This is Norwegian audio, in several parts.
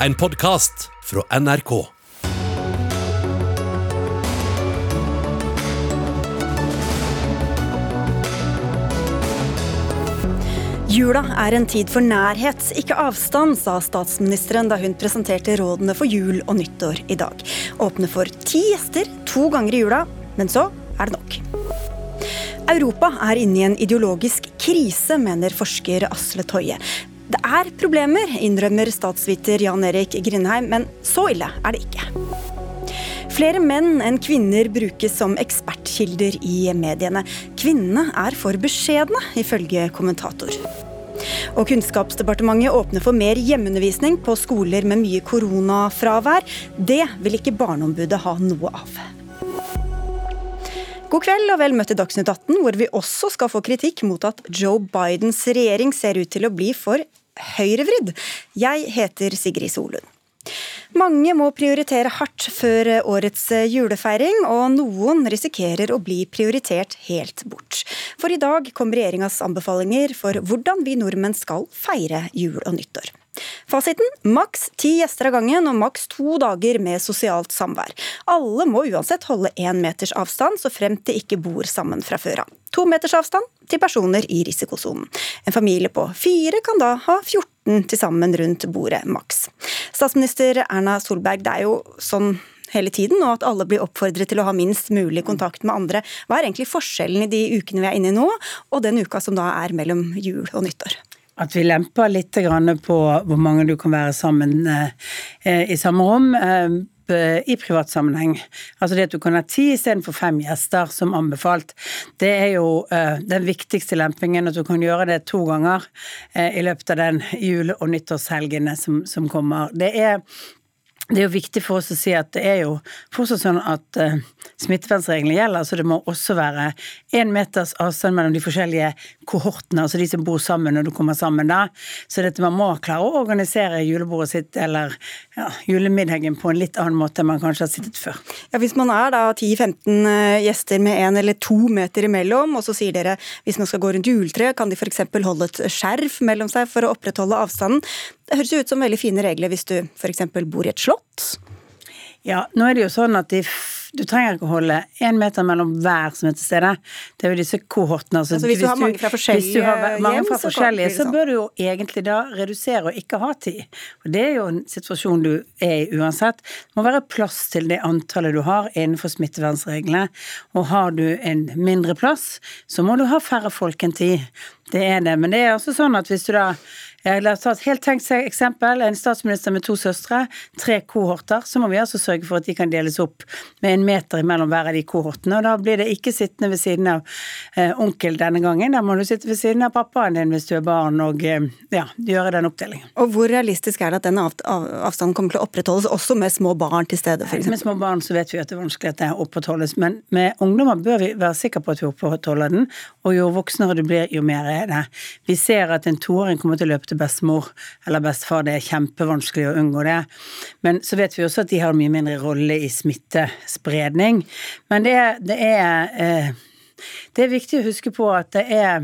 En podkast fra NRK. Jula er en tid for nærhet, ikke avstand, sa statsministeren da hun presenterte rådene for jul og nyttår i dag. Åpne for ti gjester to ganger i jula, men så er det nok. Europa er inne i en ideologisk krise, mener forsker Asle Toje. Det er problemer, innrømmer statsviter Jan Erik Grindheim, men så ille er det ikke. Flere menn enn kvinner brukes som ekspertkilder i mediene. Kvinnene er for beskjedne, ifølge kommentator. Og Kunnskapsdepartementet åpner for mer hjemmeundervisning på skoler med mye koronafravær. Det vil ikke Barneombudet ha noe av. God kveld og vel møtt i Dagsnytt 18, hvor vi også skal få kritikk mot at Joe Bidens regjering ser ut til å bli for høyrevridd. Jeg heter Sigrid Solund. Mange må prioritere hardt før årets julefeiring, og noen risikerer å bli prioritert helt bort. For i dag kom regjeringas anbefalinger for hvordan vi nordmenn skal feire jul og nyttår. Fasiten maks ti gjester av gangen og maks to dager med sosialt samvær. Alle må uansett holde én meters avstand, så fremt de ikke bor sammen fra før av. To meters avstand til personer i risikosonen. En familie på fire kan da ha 14 til sammen rundt bordet maks. Statsminister Erna Solberg, det er jo sånn hele tiden, og at alle blir oppfordret til å ha minst mulig kontakt med andre. Hva er egentlig forskjellen i de ukene vi er inne i nå, og den uka som da er mellom jul og nyttår? At vi lemper litt på hvor mange du kan være sammen i samme rom i privat sammenheng. Altså det at du kan ha ti istedenfor fem gjester, som anbefalt. Det er jo den viktigste lempingen, at du kan gjøre det to ganger i løpet av den jule- og nyttårshelgene som, som kommer. Det er det er jo viktig for oss å si at det er jo fortsatt sånn at uh, smittevernreglene gjelder, så det må også være én meters avstand mellom de forskjellige kohortene, altså de som bor sammen når du kommer sammen da. Så dette, man må klare å organisere julebordet sitt eller ja, julemiddagen på en litt annen måte enn man kanskje har sittet før. Ja, Hvis man er da 10-15 gjester med én eller to meter imellom, og så sier dere hvis man skal gå rundt juletreet, kan de f.eks. holde et skjerf mellom seg for å opprettholde avstanden. Det høres jo ut som veldig fine regler hvis du f.eks. bor i et slott. Ja, nå er det jo sånn at de, du trenger ikke holde én meter mellom hver som er til stede. Det er jo disse kohortene. Altså, altså hvis, hvis, du har mange fra forskjellige hjem, mange fra så, forskjellige, så sånn. bør du jo egentlig da redusere og ikke ha tid. Og det er jo en situasjon du er i uansett. Det må være plass til det antallet du har innenfor smittevernreglene. Og har du en mindre plass, så må du ha færre folk enn ti. Det er det. Men det er også sånn at hvis du da La oss ta et helt tenkt eksempel. En statsminister med to søstre, tre kohorter. Så må vi altså sørge for at de kan deles opp med en meter mellom hver av de kohortene. Og da blir det ikke sittende ved siden av eh, onkel denne gangen. Da må du sitte ved siden av pappaen din hvis du er barn, og eh, ja, gjøre den oppdelingen. Og hvor realistisk er det at den av, av, avstanden kommer til å opprettholdes, også med små barn til stede, f.eks.? Med små barn så vet vi at det er vanskelig at det opprettholdes, men med ungdommer bør vi være sikre på at vi opprettholder den. Og jo voksnere du blir, jo mer er det. Vi ser at en toåring kommer til å løpe til bestemor eller bestefar. Det er kjempevanskelig å unngå det. Men så vet vi også at de har mye mindre rolle i smittespredning. Men det, det er eh, Det er viktig å huske på at det er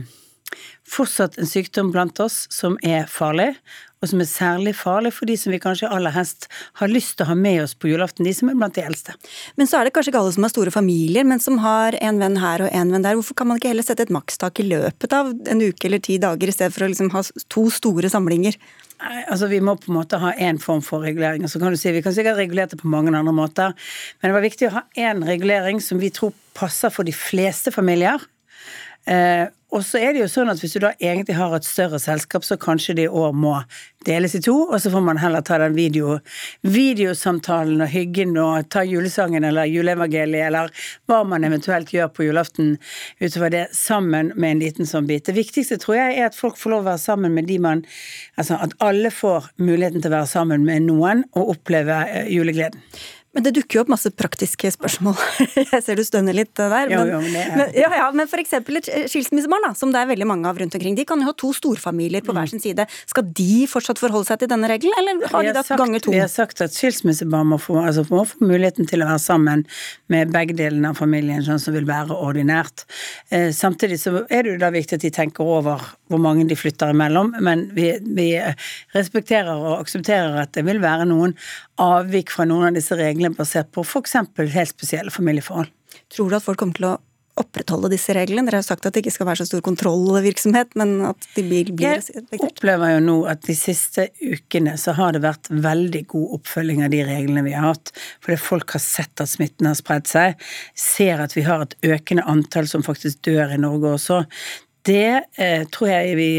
fortsatt en sykdom blant oss som er farlig, og som er særlig farlig for de som vi kanskje aller helst har lyst til å ha med oss på julaften, de som er blant de eldste. Men så er det kanskje ikke alle som har store familier, men som har en venn her og en venn der. Hvorfor kan man ikke heller sette et makstak i løpet av en uke eller ti dager, i stedet for å liksom ha to store samlinger? Nei, altså Vi må på en måte ha én form for regulering. så kan du si Vi kan sikkert regulere det på mange andre måter, men det var viktig å ha én regulering som vi tror passer for de fleste familier. Eh, og så er det jo sånn at hvis du da egentlig har et større selskap, så kanskje det i år må deles i to, og så får man heller ta den video, videosamtalen og hyggen og ta julesangen eller juleevangeliet eller hva man eventuelt gjør på julaften utover det, sammen med en liten sånn bit. Det viktigste tror jeg er at folk får lov å være sammen med de man Altså at alle får muligheten til å være sammen med noen og oppleve julegleden. Men det dukker jo opp masse praktiske spørsmål. Jeg ser du stønner litt der. Men, jo, men, er... men, ja, ja, men for eksempel et skilsmissebarn, som det er veldig mange av rundt omkring, de kan jo ha to storfamilier på hver mm. sin side. Skal de fortsatt forholde seg til denne regelen, eller har de da ganger to? Vi har sagt at skilsmissebarn må få, altså, må få muligheten til å være sammen med begge delene av familien, sånn som vil være ordinært. Eh, samtidig så er det jo da viktig at de tenker over hvor mange de flytter imellom, men vi, vi respekterer og aksepterer at det vil være noen avvik fra noen av disse reglene basert på f.eks. helt spesielle familieforhold. Tror du at folk kommer til å opprettholde disse reglene? Dere har sagt at det ikke skal være så stor kontrollvirksomhet, men at de blir, blir respektert? Jeg opplever jo nå at de siste ukene så har det vært veldig god oppfølging av de reglene vi har hatt. Fordi folk har sett at smitten har spredd seg, ser at vi har et økende antall som faktisk dør i Norge også. Det eh, tror jeg vi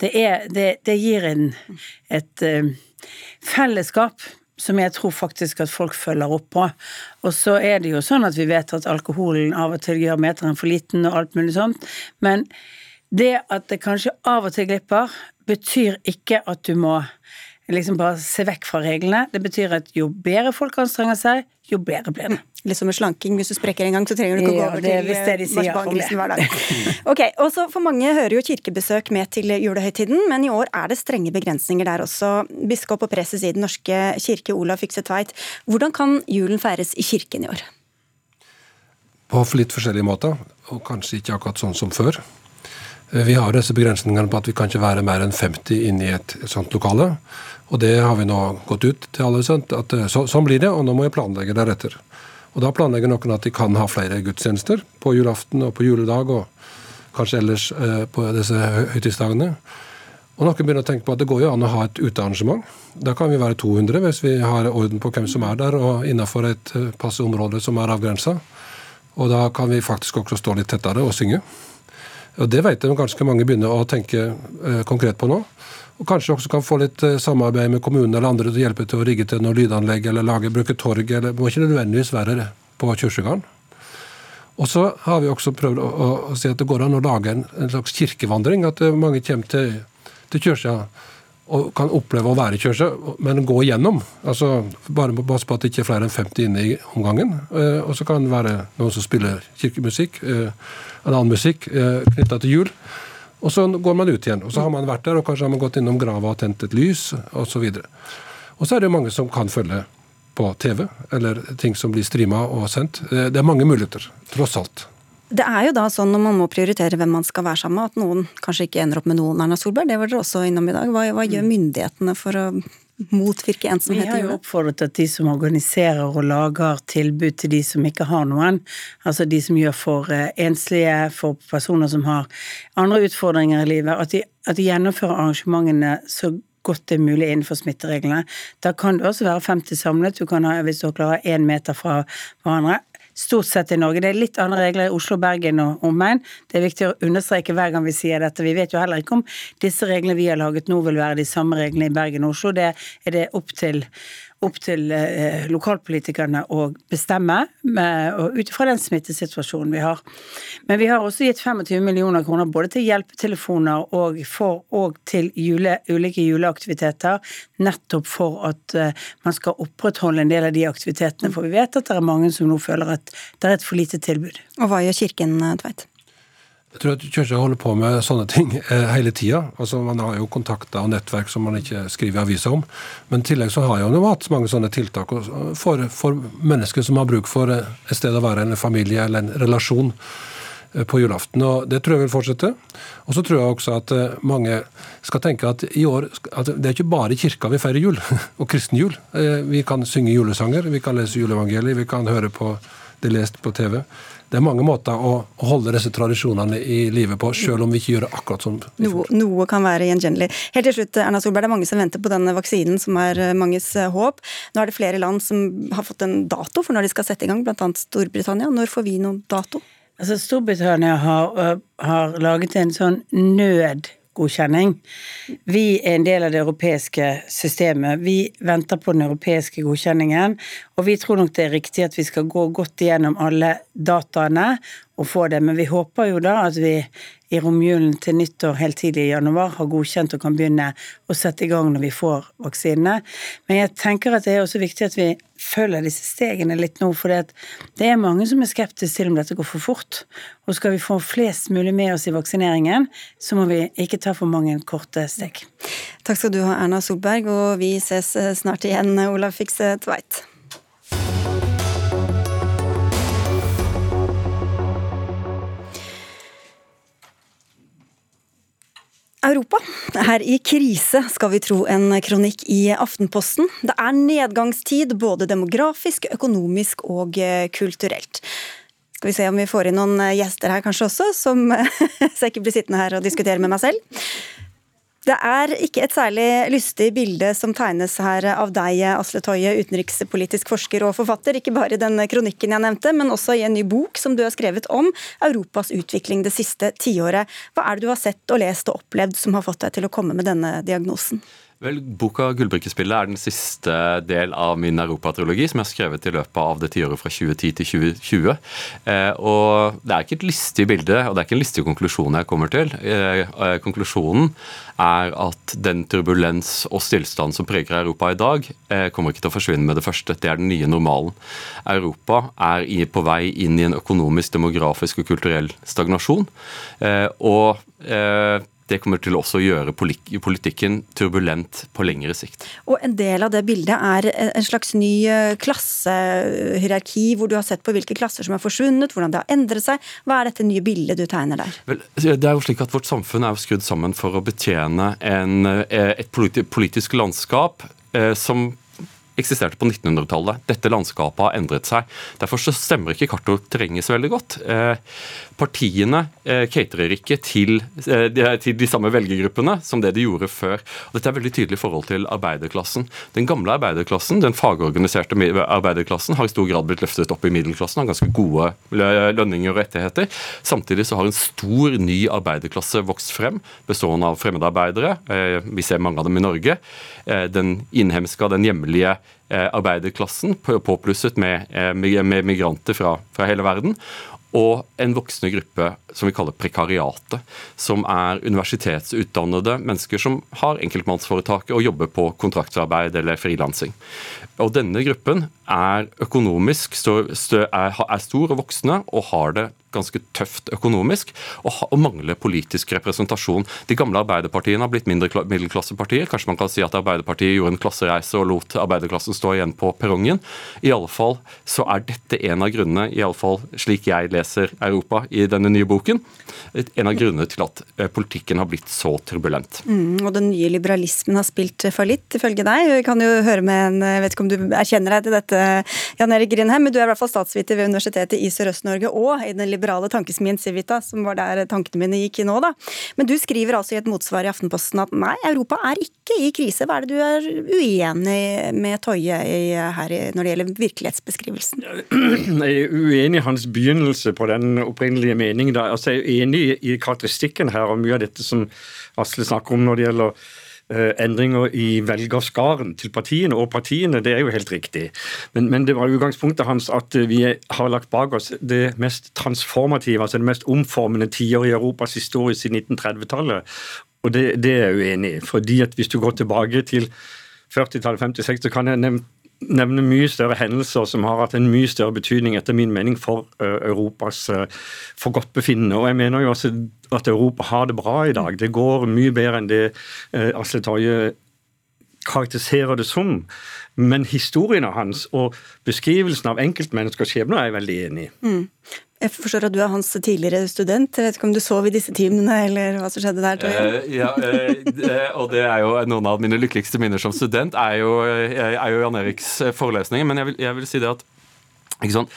Det, er, det, det gir en, et eh, fellesskap som jeg tror faktisk at folk følger opp på. Og så er det jo sånn at vi vet at alkoholen av og til gjør meteren for liten og alt mulig sånt, men det at det kanskje av og til glipper, betyr ikke at du må liksom bare se vekk fra reglene. Det betyr at jo bedre folk anstrenger seg, jo bedre blir det. Litt som med slanking. Hvis du sprekker en gang, så trenger du ikke å gå over til eh, hver dag. ok, og så For mange hører jo kirkebesøk med til julehøytiden, men i år er det strenge begrensninger der også. Biskop og preses i Den norske kirke, Olav Fikse Tveit. Hvordan kan julen feires i kirken i år? På litt forskjellige måter, og kanskje ikke akkurat sånn som før. Eh, vi har disse begrensningene på at vi kan ikke være mer enn 50 inne i et sånt lokale. Og det har vi nå gått ut til alle. Sant? Eh, så, sånn blir det, og nå må jeg planlegge deretter. Og Da planlegger noen at de kan ha flere gudstjenester på julaften og på juledag, og kanskje ellers eh, på disse høytidsdagene. Og noen begynner å tenke på at det går jo an å ha et utearrangement. Da kan vi være 200 hvis vi har orden på hvem som er der, og innenfor et eh, passe område som er avgrensa. Og da kan vi faktisk også stå litt tettere og synge. Og Det vet jeg ganske mange begynner å tenke eh, konkret på nå. Og Kanskje også kan få litt eh, samarbeid med kommunen eller andre til å hjelpe til å rigge til noe lydanlegg eller lage, bruke torg. eller må ikke nødvendigvis være på kirkegården. Og så har vi også prøvd å, å, å, si at det går an å lage en, en slags kirkevandring. At mange kommer til, til kirka og kan oppleve å være i kirka, men gå igjennom. Altså Bare passe på at det ikke er flere enn 50 inne i omgangen. Eh, og så kan det være noen som spiller kirkemusikk, en annen musikk knytta til jul. Og så går man ut igjen. Og så har man vært der, og kanskje har man gått innom grava og tent et lys, osv. Og, og så er det jo mange som kan følge på TV, eller ting som blir streama og sendt. Det er mange muligheter, tross alt. Det er jo da sånn når man må prioritere hvem man skal være sammen med, at noen kanskje ikke ender opp med noen, Erna Solberg. Det var dere også innom i dag. Hva, hva gjør mm. myndighetene for å motvirke ensomhet? Vi har jo oppfordret at de som organiserer og lager tilbud til de som ikke har noen, altså de som gjør for eh, enslige, for personer som har andre utfordringer i livet, at de, at de gjennomfører arrangementene så godt det er mulig innenfor smittereglene. Da kan det også være 50 samlet. Du kan ha, hvis du klarer én meter fra hverandre stort sett i Norge. Det er litt andre regler i Oslo, Bergen og omegn. Det er viktig å understreke hver gang vi sier dette. Vi vet jo heller ikke om disse reglene vi har laget nå vil være de samme reglene i Bergen og Oslo. Det er det opp til opp til eh, lokalpolitikerne å bestemme, ut ifra den smittesituasjonen vi har. Men vi har også gitt 25 millioner kroner både til hjelpetelefoner og, for, og til jule, ulike juleaktiviteter, nettopp for at eh, man skal opprettholde en del av de aktivitetene. For vi vet at det er mange som nå føler at det er et for lite tilbud. Og hva gjør Kirken, Tveit? Jeg tror at Kirka holder på med sånne ting eh, hele tida. Altså, man har jo kontakter og nettverk som man ikke skriver aviser om. Men i tillegg så har jo hatt mange sånne tiltak for, for, mennesker som har bruk for eh, et sted å være, en familie eller en relasjon eh, på julaften. og Det tror jeg vil fortsette. Og så tror jeg også at mange skal tenke at i år at det er ikke bare kirka vi feirer jul, og kristen jul. Vi kan synge julesanger, vi kan lese juleevangeliet, vi kan høre på det lest på TV det er mange måter å, å, holde disse tradisjonene i livet på, selv om vi ikke gjør det akkurat som noe, noe, kan være gjenkjennelig. Helt til slutt, Erna Solberg, det er mange som venter på denne vaksinen, som er eh, manges eh, håp. Nå er det flere land som har fått en dato for når de skal sette i gang, bl.a. Storbritannia. Når får vi noen dato? Altså, Storbritannia har, uh, har laget en sånn nød godkjenning. Vi er en del av det europeiske systemet. Vi venter på den europeiske godkjenningen, og vi tror nok det er riktig at vi skal gå godt igjennom alle dataene å få det. Men vi håper jo da at vi i romjulen til nyttår helt tidlig i januar har godkjent og kan begynne å sette i gang når vi får vaksinene. Men jeg tenker at det er også viktig at vi følger disse stegene litt nå, for det er mange som er skeptiske til om dette går for fort. Og skal vi få flest mulig med oss i vaksineringen, så må vi ikke ta for mange korte steg. Takk skal du ha, Erna Solberg, og vi ses snart igjen, Olav Fikse Tveit. Europa er i krise, skal vi tro en kronikk i Aftenposten. Det er nedgangstid både demografisk, økonomisk og eh, kulturelt. Skal vi se om vi får inn noen eh, gjester her kanskje også, som så jeg ikke blir sittende her og diskutere med meg selv. Det er ikke et særlig lystig bilde som tegnes her av deg, Asle Toje, utenrikspolitisk forsker og forfatter. Ikke bare i den kronikken jeg nevnte, men også i en ny bok som du har skrevet om Europas utvikling det siste tiåret. Hva er det du har sett og lest og opplevd som har fått deg til å komme med denne diagnosen? Vel, Boka 'Gullbrikkespillet' er den siste del av min europatriologi, som jeg har skrevet i løpet av det tiåret fra 2010 til 2020. Eh, og Det er ikke et listig bilde, og det er ikke en listig konklusjon jeg kommer til. Eh, eh, konklusjonen er at den turbulens og stillstand som preger Europa i dag, eh, kommer ikke til å forsvinne med det første. Det er den nye normalen. Europa er i, på vei inn i en økonomisk, demografisk og kulturell stagnasjon. Eh, og eh, det kommer til også å gjøre politikken turbulent på lengre sikt. Og En del av det bildet er en slags ny eh, klassehierarki, hvor du har sett på hvilke klasser som har forsvunnet, hvordan det har endret seg. Hva er dette nye bildet du tegner der? Vel, det er jo slik at Vårt samfunn er skrudd sammen for å betjene en, eh, et politisk landskap eh, som eksisterte på 1900-tallet. Dette landskapet har endret seg. Derfor så stemmer ikke kart og terrenget så veldig godt. Eh, partiene eh, caterer ikke til, eh, til, de samme velgergruppene som det de gjorde før. Og dette er veldig tydelig i forhold til arbeiderklassen. Den gamle arbeiderklassen, den fagorganiserte arbeiderklassen, har i stor grad blitt løftet opp i middelklassen, har ganske gode lønninger og rettigheter. Samtidig så har en stor ny arbeiderklasse vokst frem, bestående av fremmedarbeidere. Eh, vi ser mange av dem i Norge. Den innhemske, den hjemlige arbeiderklassen, påplusset med, med migranter fra, fra hele verden og en voksende gruppe som vi kaller prekariatet, som er universitetsutdannede mennesker som har enkeltmannsforetak og jobber på kontraktsarbeid eller frilansing. Og Denne gruppen er økonomisk er stor og voksne og har det ganske tøft økonomisk og, og mangler politisk representasjon. De gamle arbeiderpartiene har blitt mindre middelklassepartier. Kanskje man kan si at Arbeiderpartiet gjorde en klassereise og lot arbeiderklassen stå igjen på perrongen. I alle fall så er dette en av grunnene, i alle fall slik jeg leser Europa i denne nye boken, en av grunnene til at eh, politikken har blitt så turbulent. Mm, og den nye liberalismen har spilt fallitt, ifølge deg. Vi kan jo høre med en, jeg vet ikke om du erkjenner deg til dette Jan Erik Grindheim, men du er i hvert fall statsviter ved Universitetet i Sørøst-Norge og i den liberale tankesmien Civita, som var der tankene mine gikk nå, da. Men du skriver altså i et motsvar i Aftenposten at nei, Europa er ikke i krise. Hva er det du er uenig med Toje her når det gjelder virkelighetsbeskrivelsen? Jeg er uenig i hans begynnelse på den opprinnelige meningen. Altså, jeg er enig i karakteristikken her og mye av dette som Asle snakker om når det gjelder endringer i velgerskaren til partiene og partiene, det er jo helt riktig. Men, men, det var utgangspunktet hans at vi har lagt bak oss det mest transformative, altså det mest omformende tiår i Europas historie siden 1930-tallet. Og det, det, er jeg uenig i. fordi at hvis du går tilbake til 40-tallet, 50-60, så kan jeg nevne nevne mye større hendelser som har hatt en mye større betydning, etter min mening, for Europas forgodtbefinnende. Og jeg mener jo også at Europa har det bra i dag. Det går mye bedre enn det Asle Toje karakteriserer det som. Men historien av hans og beskrivelsen av enkeltmenneskers skjebner er jeg veldig enig i. Mm. Jeg forstår at du er hans tidligere student. Jeg vet ikke om du sov i disse timene, eller hva som skjedde der? Eh, ja, eh, og det er jo noen av mine lykkeligste minner som student, er jo, er jo Jan Eriks eh, forelesninger. Men jeg vil, jeg vil si det at ikke sant?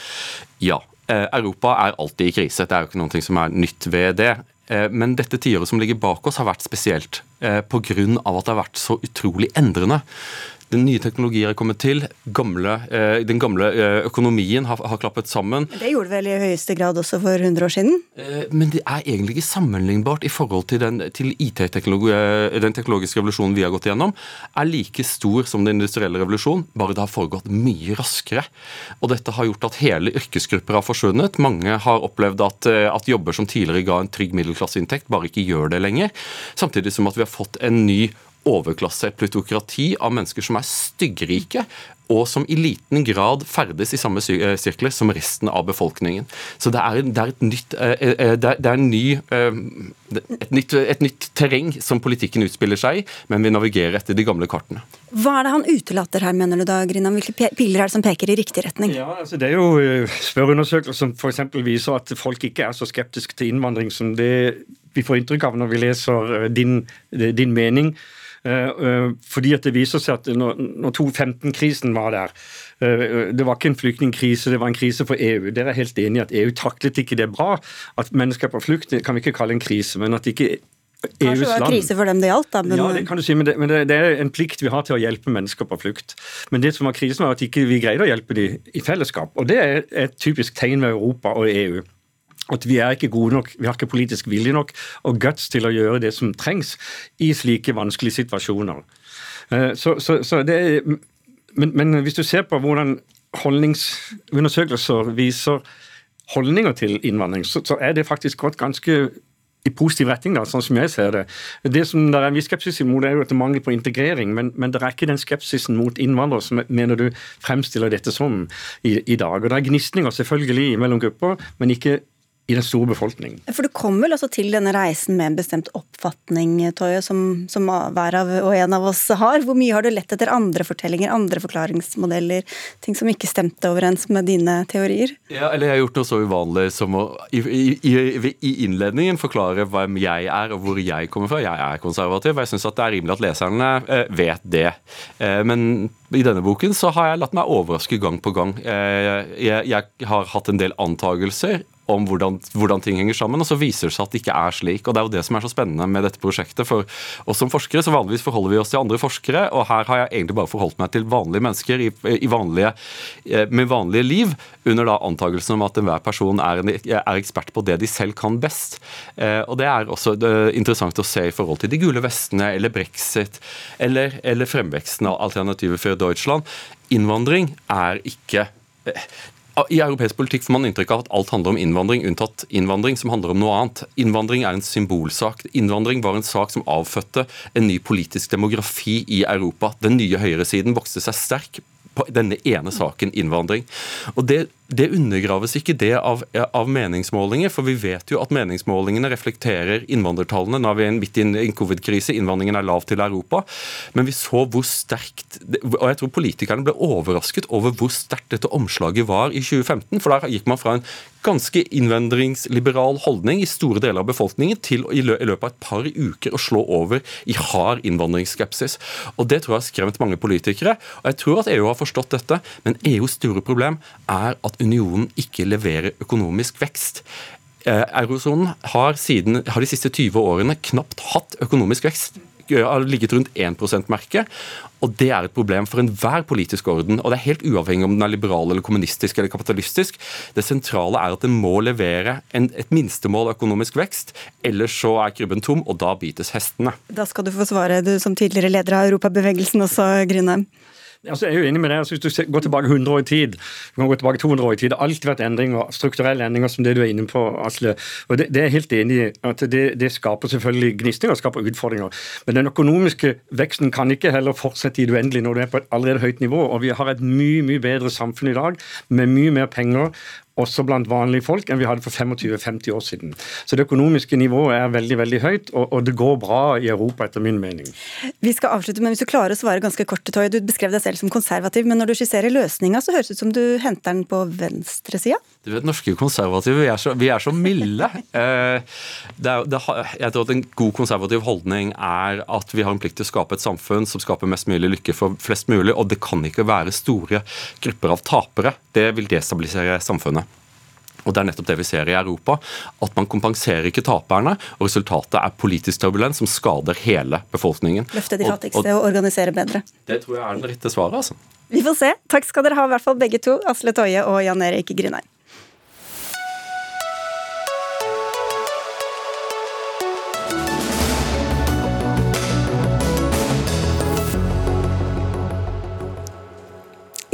Ja, eh, Europa er alltid i krise. Det er jo ikke noe som er nytt ved det. Eh, men dette tiåret som ligger bak oss, har vært spesielt. Pga. at det har vært så utrolig endrende. Den nye teknologier er kommet til. Gamle, eh, den gamle eh, økonomien har, har, klappet sammen. Det gjorde det vel i høyeste grad også for 100 år siden? Eh, men det er egentlig ikke sammenlignbart i forhold til den, til IT-teknologi, eh, den teknologiske revolusjonen vi har gått igjennom. er like stor som den industrielle revolusjonen, bare det har foregått mye raskere. Og dette har gjort at hele yrkesgrupper har forsvunnet. Mange har opplevd at, at jobber som tidligere ga en trygg middelklasseinntekt, bare ikke gjør det lenger. Samtidig som at vi har fått en ny overklasse, et plutokrati av mennesker som er styggrike, og som i liten grad ferdes i samme eh, sirkler som resten av befolkningen. Så det er, det er et nytt eh, eh, det er, en ny, et, nytt, et nytt terreng som politikken utspiller seg i, men vi navigerer etter de gamle kartene. Hva er det han utelater her, mener du da, Grinan? Hvilke piler er det som peker i riktig retning? Ja, altså Det er jo spørreundersøkelser som f.eks. viser at folk ikke er så skeptiske til innvandring som det vi får inntrykk av når vi leser din, din mening. Eh, eh, fordi at det viser seg at når, når 2015-krisen var der eh, Det var ikke en flyktningkrise, det var en krise for EU. Dere er helt enig i at EU taklet ikke det bra. At mennesker på flukt kan vi ikke kalle en krise, men at ikke EUs Kanskje det var krise for dem det gjaldt, da. Men... Ja, det kan du si, men, det, men det, det, er en plikt vi har til å hjelpe mennesker på flukt. Men det som var krisen, var at ikke vi greide å hjelpe dem i fellesskap. Og det er et typisk tegn ved Europa og EU at vi er ikke gode nok, vi har ikke politisk vilje nok og guts til å gjøre det som trengs i slike vanskelige situasjoner. Eh, så, så, så det, men, men, hvis du ser på hvordan holdningsundersøkelser viser holdninger til innvandring, så, så er det faktisk gått ganske i positiv retning, da, sånn som jeg ser det. Det som det er en viss skepsis imot, er jo at det mangler på integrering, men, men, det er ikke den skepsisen mot innvandrere som mener du fremstiller dette som i, i dag. Og Det er gnisninger selvfølgelig mellom grupper, men ikke i den store befolkningen. For du kom vel også til denne reisen med en bestemt oppfatning, Toje, som, som, hver av og en av oss har. Hvor mye har du lett etter andre fortellinger, andre forklaringsmodeller, ting som ikke stemte overens med dine teorier? Ja, eller jeg har gjort noe så uvanlig som å i, i, i innledningen forklare hvem jeg er og hvor jeg kommer fra. Jeg er konservativ, og jeg syns det er rimelig at leserne eh, vet det. Eh, men i denne boken så har jeg latt meg overraske gang på gang. Eh, jeg, jeg har hatt en del antagelser om hvordan, hvordan, ting henger sammen, og så viser det seg at det ikke er slik. og Det er jo det som er så spennende med dette prosjektet. For oss som forskere så vanligvis forholder vi oss til andre forskere, og her har jeg egentlig bare forholdt meg til vanlige mennesker i, i vanlige, eh, med vanlige liv, under da antakelsen om at enhver person er, en, er, ekspert på det de selv kan best. Eh, og Det er også er interessant å se i forhold til de gule vestene, eller brexit, eller, eller fremveksten av alternativet for Deutschland. Innvandring er ikke eh, i europeisk politikk får man inntrykk av at alt handler om innvandring, unntatt innvandring, som handler om noe annet. Innvandring er en symbolsak. Innvandring var en sak som avfødte en ny politisk demografi i Europa. Den nye høyresiden vokste seg sterk på denne ene saken, innvandring. Og det det undergraves ikke det av, av, meningsmålinger, for vi vet jo at meningsmålingene reflekterer innvandrertallene. Nå er vi midt i en covid-krise, innvandringen er lav til Europa. Men vi så hvor sterkt Og jeg tror politikerne ble overrasket over hvor sterkt dette omslaget var i 2015. For der gikk man fra en ganske innvandringsliberal holdning i store deler av befolkningen til i løpet av et par uker å slå over i hard innvandringsskepsis. Og Det tror jeg har skremt mange politikere. og Jeg tror at EU har forstått dette, men EUs store problem er at unionen ikke leverer økonomisk vekst. Eh, eurosonen har, har de siste 20 årene knapt hatt økonomisk vekst har ligget rundt 1 %-merket. Og Det er et problem for enhver politisk orden. og Det er helt uavhengig om den er liberal, eller kommunistisk eller kapitalistisk. Det sentrale er at den må levere en, et minstemål økonomisk vekst, ellers så er krybben tom, og da bites hestene. Da skal du få svare, du som tidligere leder av Europabevegelsen også, Grindheim. Altså, jeg er jo enig med deg. Altså, hvis du går tilbake 100 år i tid, du kan gå tilbake 200 år i tid, det har alltid vært endringer, strukturelle endringer som det du er inne på, Asle. Og det, det er jeg helt enig i. at det, det, skaper selvfølgelig gnistinger skaper utfordringer. Men den økonomiske veksten kan ikke heller fortsette i det uendelige når du er på et allerede høyt nivå. Og vi har et mye mye bedre samfunn i dag med mye mer penger også blant vanlige folk, enn vi hadde for 25-50 år siden. Så det økonomiske nivået er veldig veldig høyt, og, og, det går bra i Europa, etter min mening. Vi skal avslutte, men hvis du klarer å svare ganske kort, Toy. Du beskrev deg selv som konservativ, men når du skisserer løsninga, så høres det ut som du henter den på venstresida? Du vet, Norske konservative vi er så, vi er så milde. Eh, det er, det, jeg tror at En god konservativ holdning er at vi har en plikt til å skape et samfunn som skaper mest mulig lykke for flest mulig, og det kan ikke være store grupper av tapere. Det vil destabilisere samfunnet. Og det er nettopp det vi ser i Europa. At man kompenserer ikke taperne, og resultatet er politisk turbulens som skader hele befolkningen. Løfte de fattigste og, og, og organisere bedre. Det tror jeg er det rette svaret, altså. Vi får se. Takk skal dere ha, i hvert fall begge to, Asle Toje og Jan Erik Grindheim.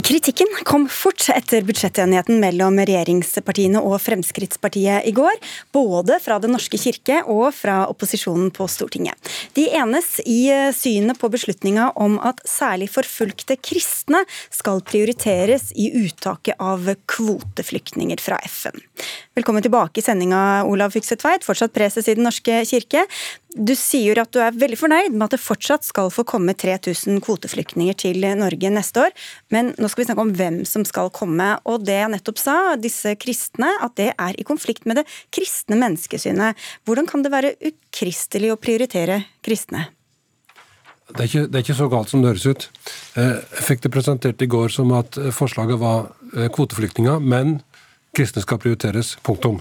Kritikken kom fort etter budsjettenigheten mellom regjeringspartiene og Fremskrittspartiet i går, både fra Den norske kirke og fra opposisjonen på Stortinget. De enes i synet på beslutninga om at særlig forfulgte kristne skal prioriteres i uttaket av kvoteflyktninger fra FN. Velkommen tilbake i sendinga, Olav Fyksetveit, fortsatt preses i Den norske kirke. Du sier at du er veldig fornøyd med at det fortsatt skal få komme 3000 kvoteflyktninger til Norge neste år, men nå skal vi snakke om hvem som skal komme. Og det jeg nettopp sa, disse kristne, at det er i konflikt med det kristne menneskesynet. Hvordan kan det være ukristelig å prioritere kristne? Det er, ikke, det er ikke, så galt som det høres ut. Eh, jeg fikk det presentert i går som at forslaget var eh, kvoteflyktninger, men kristne skal prioriteres. Punktum.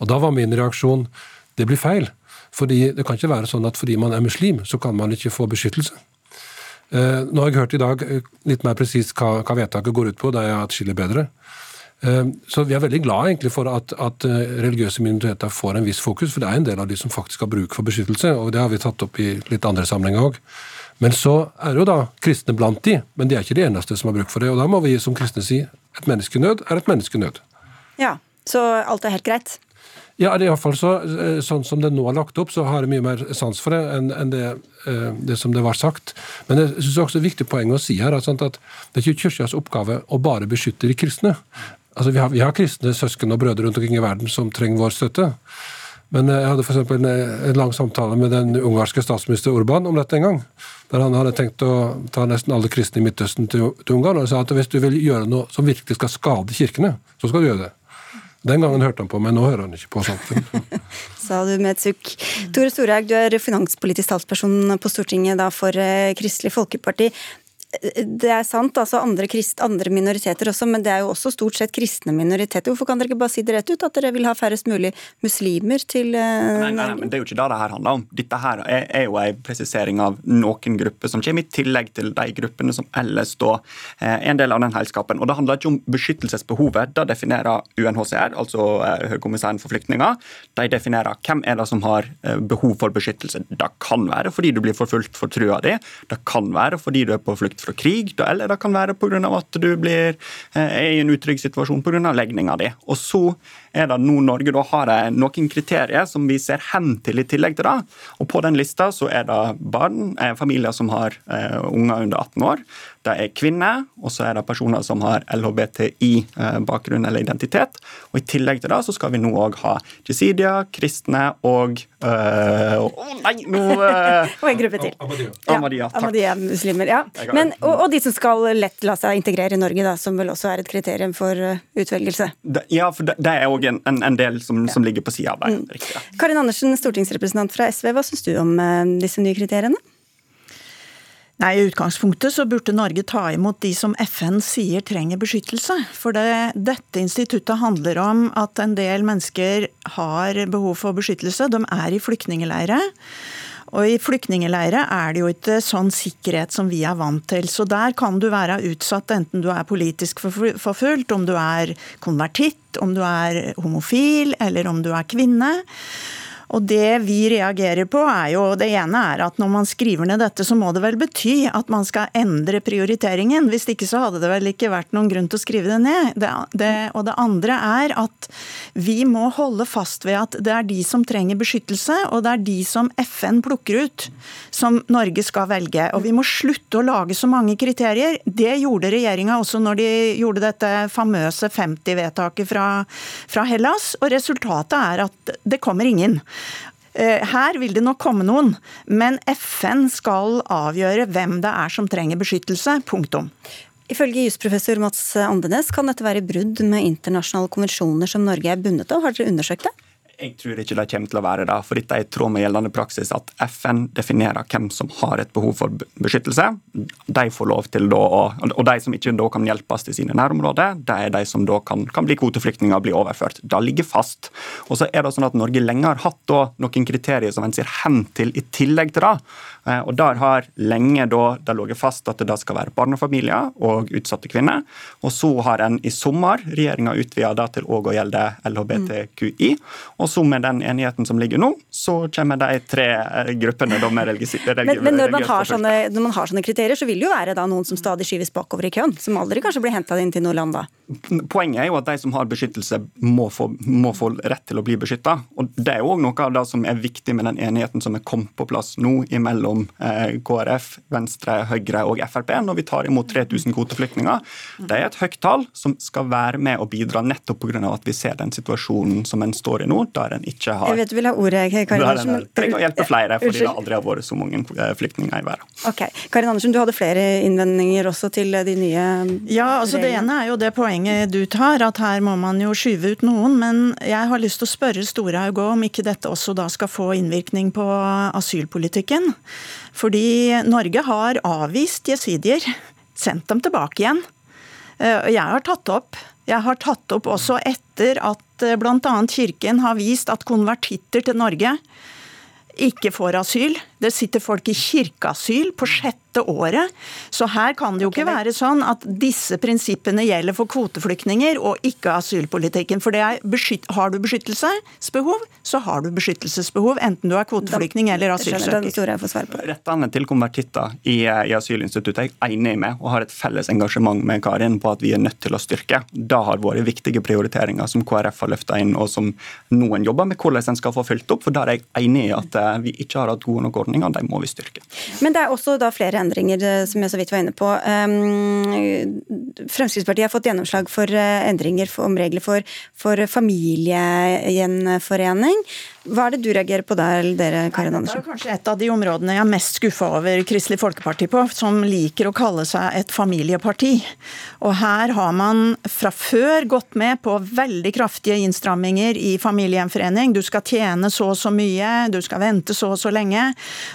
Og da var min reaksjon det blir feil. Fordi Det kan ikke være sånn at fordi man er muslim, så kan man ikke få beskyttelse. Eh, nå har jeg hørt i dag eh, litt mer presist hva, hva, vedtaket går ut på. Det er atskillig bedre. Eh, så vi er veldig glad egentlig for at, at, religiøse minoriteter får en viss fokus, for det er en del av de som faktisk har bruk for beskyttelse, og det har vi tatt opp i litt andre sammenhenger òg. Men så er det jo da kristne blant de, men de er ikke de eneste som har bruk for det. Og da må vi som kristne si et menneskenød er et menneskenød. Ja, så alt er helt greit? Ja, det er iallfall så, eh, sånn som det nå er lagt opp, så har jeg mye mer sans for det enn, enn det, eh, det, som det var sagt. Men jeg synes det er også et viktig poeng å si her at det er ikke Kirkas oppgave å bare beskytte de kristne. Altså, vi har, vi har, kristne søsken og brødre rundt omkring i verden som trenger vår støtte. Men jeg hadde f.eks. En, en lang samtale med den ungarske statsminister Urban om dette en gang. Der han hadde tenkt å ta nesten alle kristne i Midtøsten til, til Ungarn. Og sa at hvis du vil gjøre noe som virkelig skal skade kirkene, så skal du gjøre det. Den gangen hørte han på meg, nå hører han ikke på sånt. Sa du med et sukk. Tore Storhaug, du er finanspolitisk talsperson på Stortinget for eh, Kristelig Folkeparti det er sant, altså andre, krist, andre, minoriteter også, men det er jo også stort sett kristne minoriteter. Hvorfor kan dere ikke bare si det rett ut, at dere vil ha færrest mulig muslimer til uh, nei, nei, nei, men Det er jo ikke det det her handler om. Dette her er, er jo en presisering av noen grupper som kommer, i tillegg til de gruppene som ellers da eh, er en del av den helskapen. Og Det handler ikke om beskyttelsesbehovet. Det definerer UNHCR, altså eh, Høykommissæren for flyktninger. De definerer hvem er det som har eh, behov for beskyttelse. Det kan være fordi du blir forfulgt for trua di. Det kan være fordi du er på flukt fra krig, eller det kan være pga. at du blir, eh, er i en utrygg situasjon pga. legninga di. Og så er det nå Norge da har noen kriterier som vi ser hen til i tillegg til det. Og på den lista så er det barn, eh, familier som har eh, unger under 18 år. Det er kvinner, og så er det personer som har LHBTI-bakgrunn eller identitet. Og I tillegg til det så skal vi nå òg ha jesidia, kristne og øh, Å nei, nå øh, Og en gruppe til. Ahmadiyya. Ja, Ahmadiyya-muslimer. ja. Men, og, og, de som skal lett la seg integrere i Norge, da, som vel også er et kriterium for utvelgelse? ja, for det, det er òg en, en, en, del som, som ligger på sida av det. Mm. Karin Andersen, stortingsrepresentant fra SV, hva syns du om disse nye kriteriene? Nei, I utgangspunktet så burde Norge ta imot de som FN sier trenger beskyttelse. For det, dette instituttet handler om at en del mennesker har behov for beskyttelse. De er i flyktningeleire. Og i flyktningeleire er det jo ikke sånn sikkerhet som vi er vant til. Så der kan du være utsatt enten du er politisk forfulgt, om du er konvertitt, om du er homofil eller om du er kvinne. Og det vi reagerer på, er jo det ene er at når man skriver ned dette, så må det vel bety at man skal endre prioriteringen. Hvis ikke så hadde det vel ikke vært noen grunn til å skrive det ned. Det, det, og det andre er at vi må holde fast ved at det er de som trenger beskyttelse, og det er de som FN plukker ut, som Norge skal velge. Og vi må slutte å lage så mange kriterier. Det gjorde regjeringa også når de gjorde dette famøse 50-vedtaket fra, fra Hellas, og resultatet er at det kommer ingen. Eh, her vil det nok komme noen, men FN skal avgjøre hvem det er som trenger beskyttelse. Punktum. Ifølge jusprofessor Mats Andenes kan dette være brudd med internasjonale konvensjoner som Norge er bundet av. Har dere undersøkt det? Jeg tror ikke det kommer til å være det. For dette er i tråd med gjeldende praksis at FN definerer hvem som har et behov for beskyttelse. De får lov til da, Og de som ikke da kan hjelpes til sine nærområder, det er de som da kan, kan bli kvoteflyktninger og bli overført. Det ligger fast. Og så er det sånn at Norge lenge har hatt da noen kriterier som en ser hen til i tillegg til det. Eh, og Der har lenge da det ligget fast at det skal være barnefamilier og utsatte kvinner. Og så har en i sommer regjeringa utvida det til òg å gjelde LHBTQI. Og og så med den enigheten som ligger nå, så kommer de tre eh, gruppene da med religiøse Men, men når, man har sånne, når man har sånne kriterier, så vil det jo være noen som stadig skyves bakover i køen, som aldri kanskje blir henta inn til noe land da? Poenget er jo at de som har beskyttelse, må få, må få rett til å bli beskytta. Det er jo òg noe av det som er viktig med den enigheten som er kommet på plass nå mellom eh, KrF, Venstre, Høyre og Frp, når vi tar imot 3000 kvoteflyktninger. Det er et høyt tall som skal være med og bidra nettopp pga. at vi ser den situasjonen som en står i nå der en ikke har Jeg vet du vil ha ordet, Karin Andersen. Trenger å hjelpe flere, fordi det aldri har vært så mange eh, flyktninger i verden. Okay. Karin Andersen, du hadde flere innvendinger også til de nye Ja, altså Det ene er jo det poenget du tar, at her må man jo skyve ut noen. Men jeg har lyst til å spørre Storhaug om ikke dette også da skal få innvirkning på asylpolitikken. Fordi Norge har avvist jesidier, sendt dem tilbake igjen. Eh, jeg har tatt opp jeg har tatt opp også etter at eh, bl.a. Kirken har vist at konvertitter til Norge ikke får asyl. Det sitter folk i kirkeasyl på sjette året. Så her kan det jo ikke være sånn at disse prinsippene gjelder for kvoteflyktninger og ikke asylpolitikken. For det er beskytt, har du beskyttelsesbehov, så har du beskyttelsesbehov, enten du er kvoteflyktning eller asylsøker. Rettene til konvertitter i, i asylinstituttet er jeg enig med, og har et felles engasjement med Karin på at vi er nødt til å styrke. Det har vært viktige prioriteringer som KrF har løfta inn, og som noen jobber med hvordan en skal få fylt opp. For der er jeg enig i at eh, vi ikke har hatt gode nok ordninger, de må vi styrke. Men det er også da flere endringer, eh, som jeg så vidt var inne på. Ehm, Fremskrittspartiet har fått gjennomslag for eh, endringer om regler for, for familiegjenforening. Hva er det du reagerer på der, dere, Karin Andersen? Det er kanskje et av de områdene jeg er mest skuffa over Kristelig Folkeparti på, som liker å kalle seg et familieparti. Og her har man fra før gått med på veldig kraftige innstramminger i familiegjenforening. Du skal tjene så og så mye, du skal vente så og så lenge.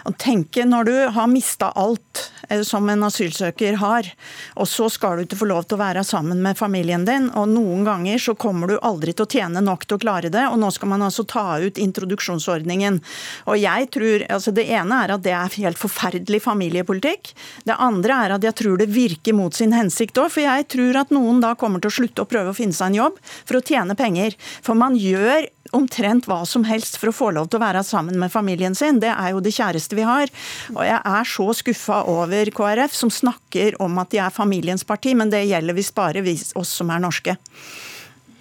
Og tenke når du har mista alt eh, som en asylsøker har, og så skal du ikke få lov til å være sammen med familien din, og noen ganger så kommer du aldri til å tjene nok til å klare det, og nå skal man altså ta ut introduksjonsordningen. Og jeg tror, altså Det ene er at det er helt forferdelig familiepolitikk. Det andre er at jeg tror det virker mot sin hensikt òg. For jeg tror at noen da kommer til å slutte å prøve å finne seg en jobb for å tjene penger. For man gjør omtrent hva som helst for å få lov til å være sammen med familien sin. Det er jo det kjæreste vi har. Og jeg er så skuffa over KrF, som snakker om at de er familiens parti, men det gjelder visst bare vi, oss som er norske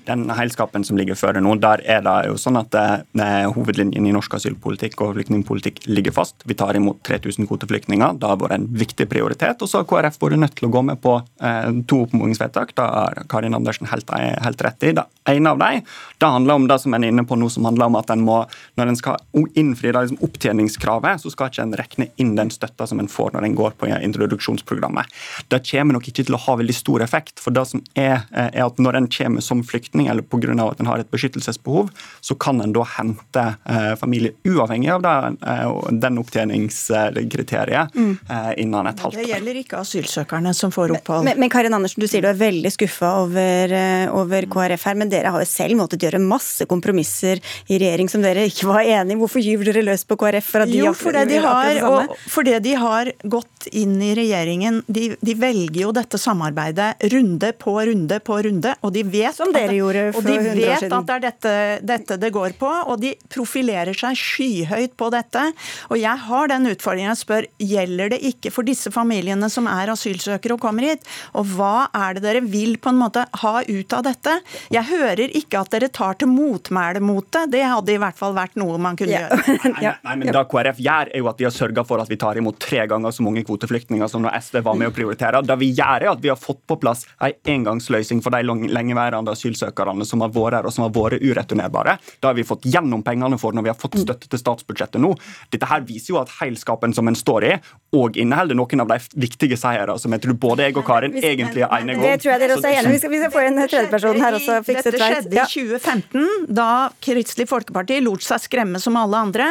den heilskapen som ligger føre nå, der er det jo sånn at eh, hovedlinjen i norsk asylpolitikk og flyktningpolitikk ligger fast. Vi tar imot 3000 kvoteflyktninger. Det har vært en viktig prioritet. Og så har KrF vært nødt til å gå med på eh, to oppmodingsvedtak. Det har Karin Andersen helt, helt, rett i. Det ene av dem det handler om det som en er inne på nå, som handler om at en må, når en skal innfri det liksom opptjeningskravet, så skal ikke en rekne inn den støtta som en får når en går på introduksjonsprogrammet. Det kommer nok ikke til å ha veldig stor effekt. For det som er, eh, er at når en kommer som flyktning, flyktning eller pga. at en har et beskyttelsesbehov, så kan en da hente eh, familie uavhengig av den, eh, den opptjeningskriteriet mm. eh, innen et halvt år. Det gjelder ikke asylsøkerne som får opphold. Men, men Karin Andersen, du sier du er veldig skuffa over, over, KrF her, men dere har jo selv måttet gjøre masse kompromisser i regjering som dere ikke var enig i. Hvorfor gyver dere løs på KrF? For at de jo, fordi de, har, og fordi de har gått inn i regjeringen. De, de velger jo dette samarbeidet runde på runde på runde, og de vet Som dere gjorde for 100 år siden. Og de vet at det er dette, dette, det går på, og de profilerer seg skyhøyt på dette. Og jeg har den utfordringen jeg spør, gjelder det ikke for disse familiene som er asylsøkere og kommer hit? Og hva er det dere vil på en måte ha ut av dette? Jeg hører ikke at dere tar til motmæle mot det. Det hadde i hvert fall vært noe man kunne ja. gjøre. Nei, nei, men Det KrF gjør, er jo at de har sørga for at vi tar imot tre ganger så mange kvoteflyktninger som når SV var med å prioritere. Det vi gjør, er at vi har fått på plass en engangsløsning for de lengeværende asylsøkerne asylsøkerne som har vært her, og som har vært ureturnerbare. Det har vi fått gjennom pengene for når vi har fått støtte til statsbudsjettet nå. Dette her viser jo at heilskapen som en står i, og inneholder noen av de viktige seirene som jeg tror både jeg og Karin egentlig er enige om. Det tror jeg dere også er enige om. Vi skal, vi skal få en tredjeperson her også. Dette skjedde i 2015, da Kristelig Folkeparti lot seg skremme som alle andre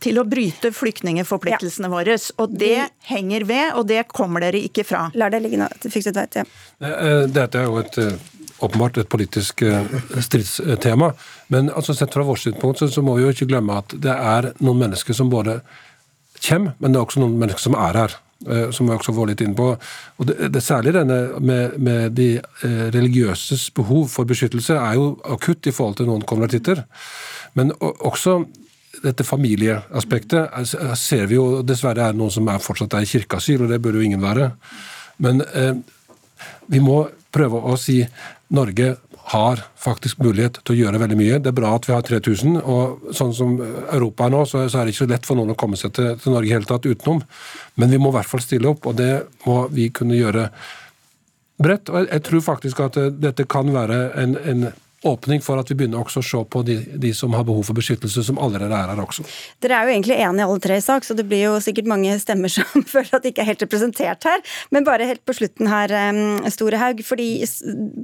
til å bryte flyktningeforpliktelsene våre. Og det henger ved, og det kommer dere ikke fra. Lar det ligge nå. Fikset veit, ja. Eh, dette er jo et eh, åpenbart et politisk eh, stridstema. Men altså, sett fra vårt synspunkt så, så, må vi jo ikke glemme at det er noen mennesker som både kommer, men det er også noen mennesker som er her. Som vi også var litt inn på. Og det, det Særlig denne med, med de religiøses behov for beskyttelse er jo akutt i forhold til noen konvertitter. Men også dette familieaspektet ser vi jo dessverre er noen som er fortsatt er i kirkeasyl, og det bør jo ingen være. Men eh, vi må prøve å si Norge har faktisk mulighet til å gjøre veldig mye. Det er bra at vi har 3000, og sånn som Europa er nå, så, er det ikke så lett for noen å komme seg til, til Norge helt tatt utenom. Men vi må i hvert fall stille opp, og det må vi kunne gjøre bredt. Og jeg, jeg tror faktisk at dette kan være en, en åpning for at vi begynner også å se på de, de, som har behov for beskyttelse, som allerede er her også. Dere er jo egentlig enige alle tre i sak, så det blir jo sikkert mange stemmer som føler at de ikke er helt representert her. Men bare helt på slutten her, Storehaug, fordi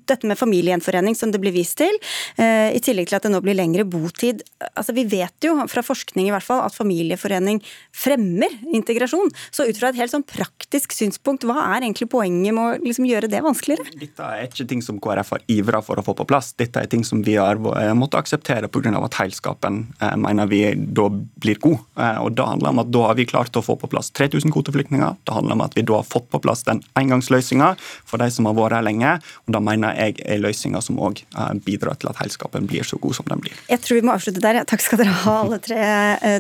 dette med familiegjenforening som det blir vist til, eh, i tillegg til at det nå blir lengre botid. altså Vi vet jo fra forskning i hvert fall at familieforening fremmer integrasjon. Så ut fra et helt sånn praktisk synspunkt, hva er egentlig poenget med å liksom gjøre det vanskeligere? Dette er ikke ting som KrF har ivra for å få på plass. Dette er ting som vi har eh, måttet akseptere pga. at heilskapen eh, mener vi da blir god. Eh, og Det handler om at da har vi klart å få på plass 3000 kvoteflyktninger. Det handler om at vi da har fått på plass den engangsløsninga for de som har vært her lenge. og Da mener jeg er løsninga som òg bidrar til at heilskapen blir så god som den blir. Jeg tror vi må avslutte der. Takk skal dere ha, alle tre.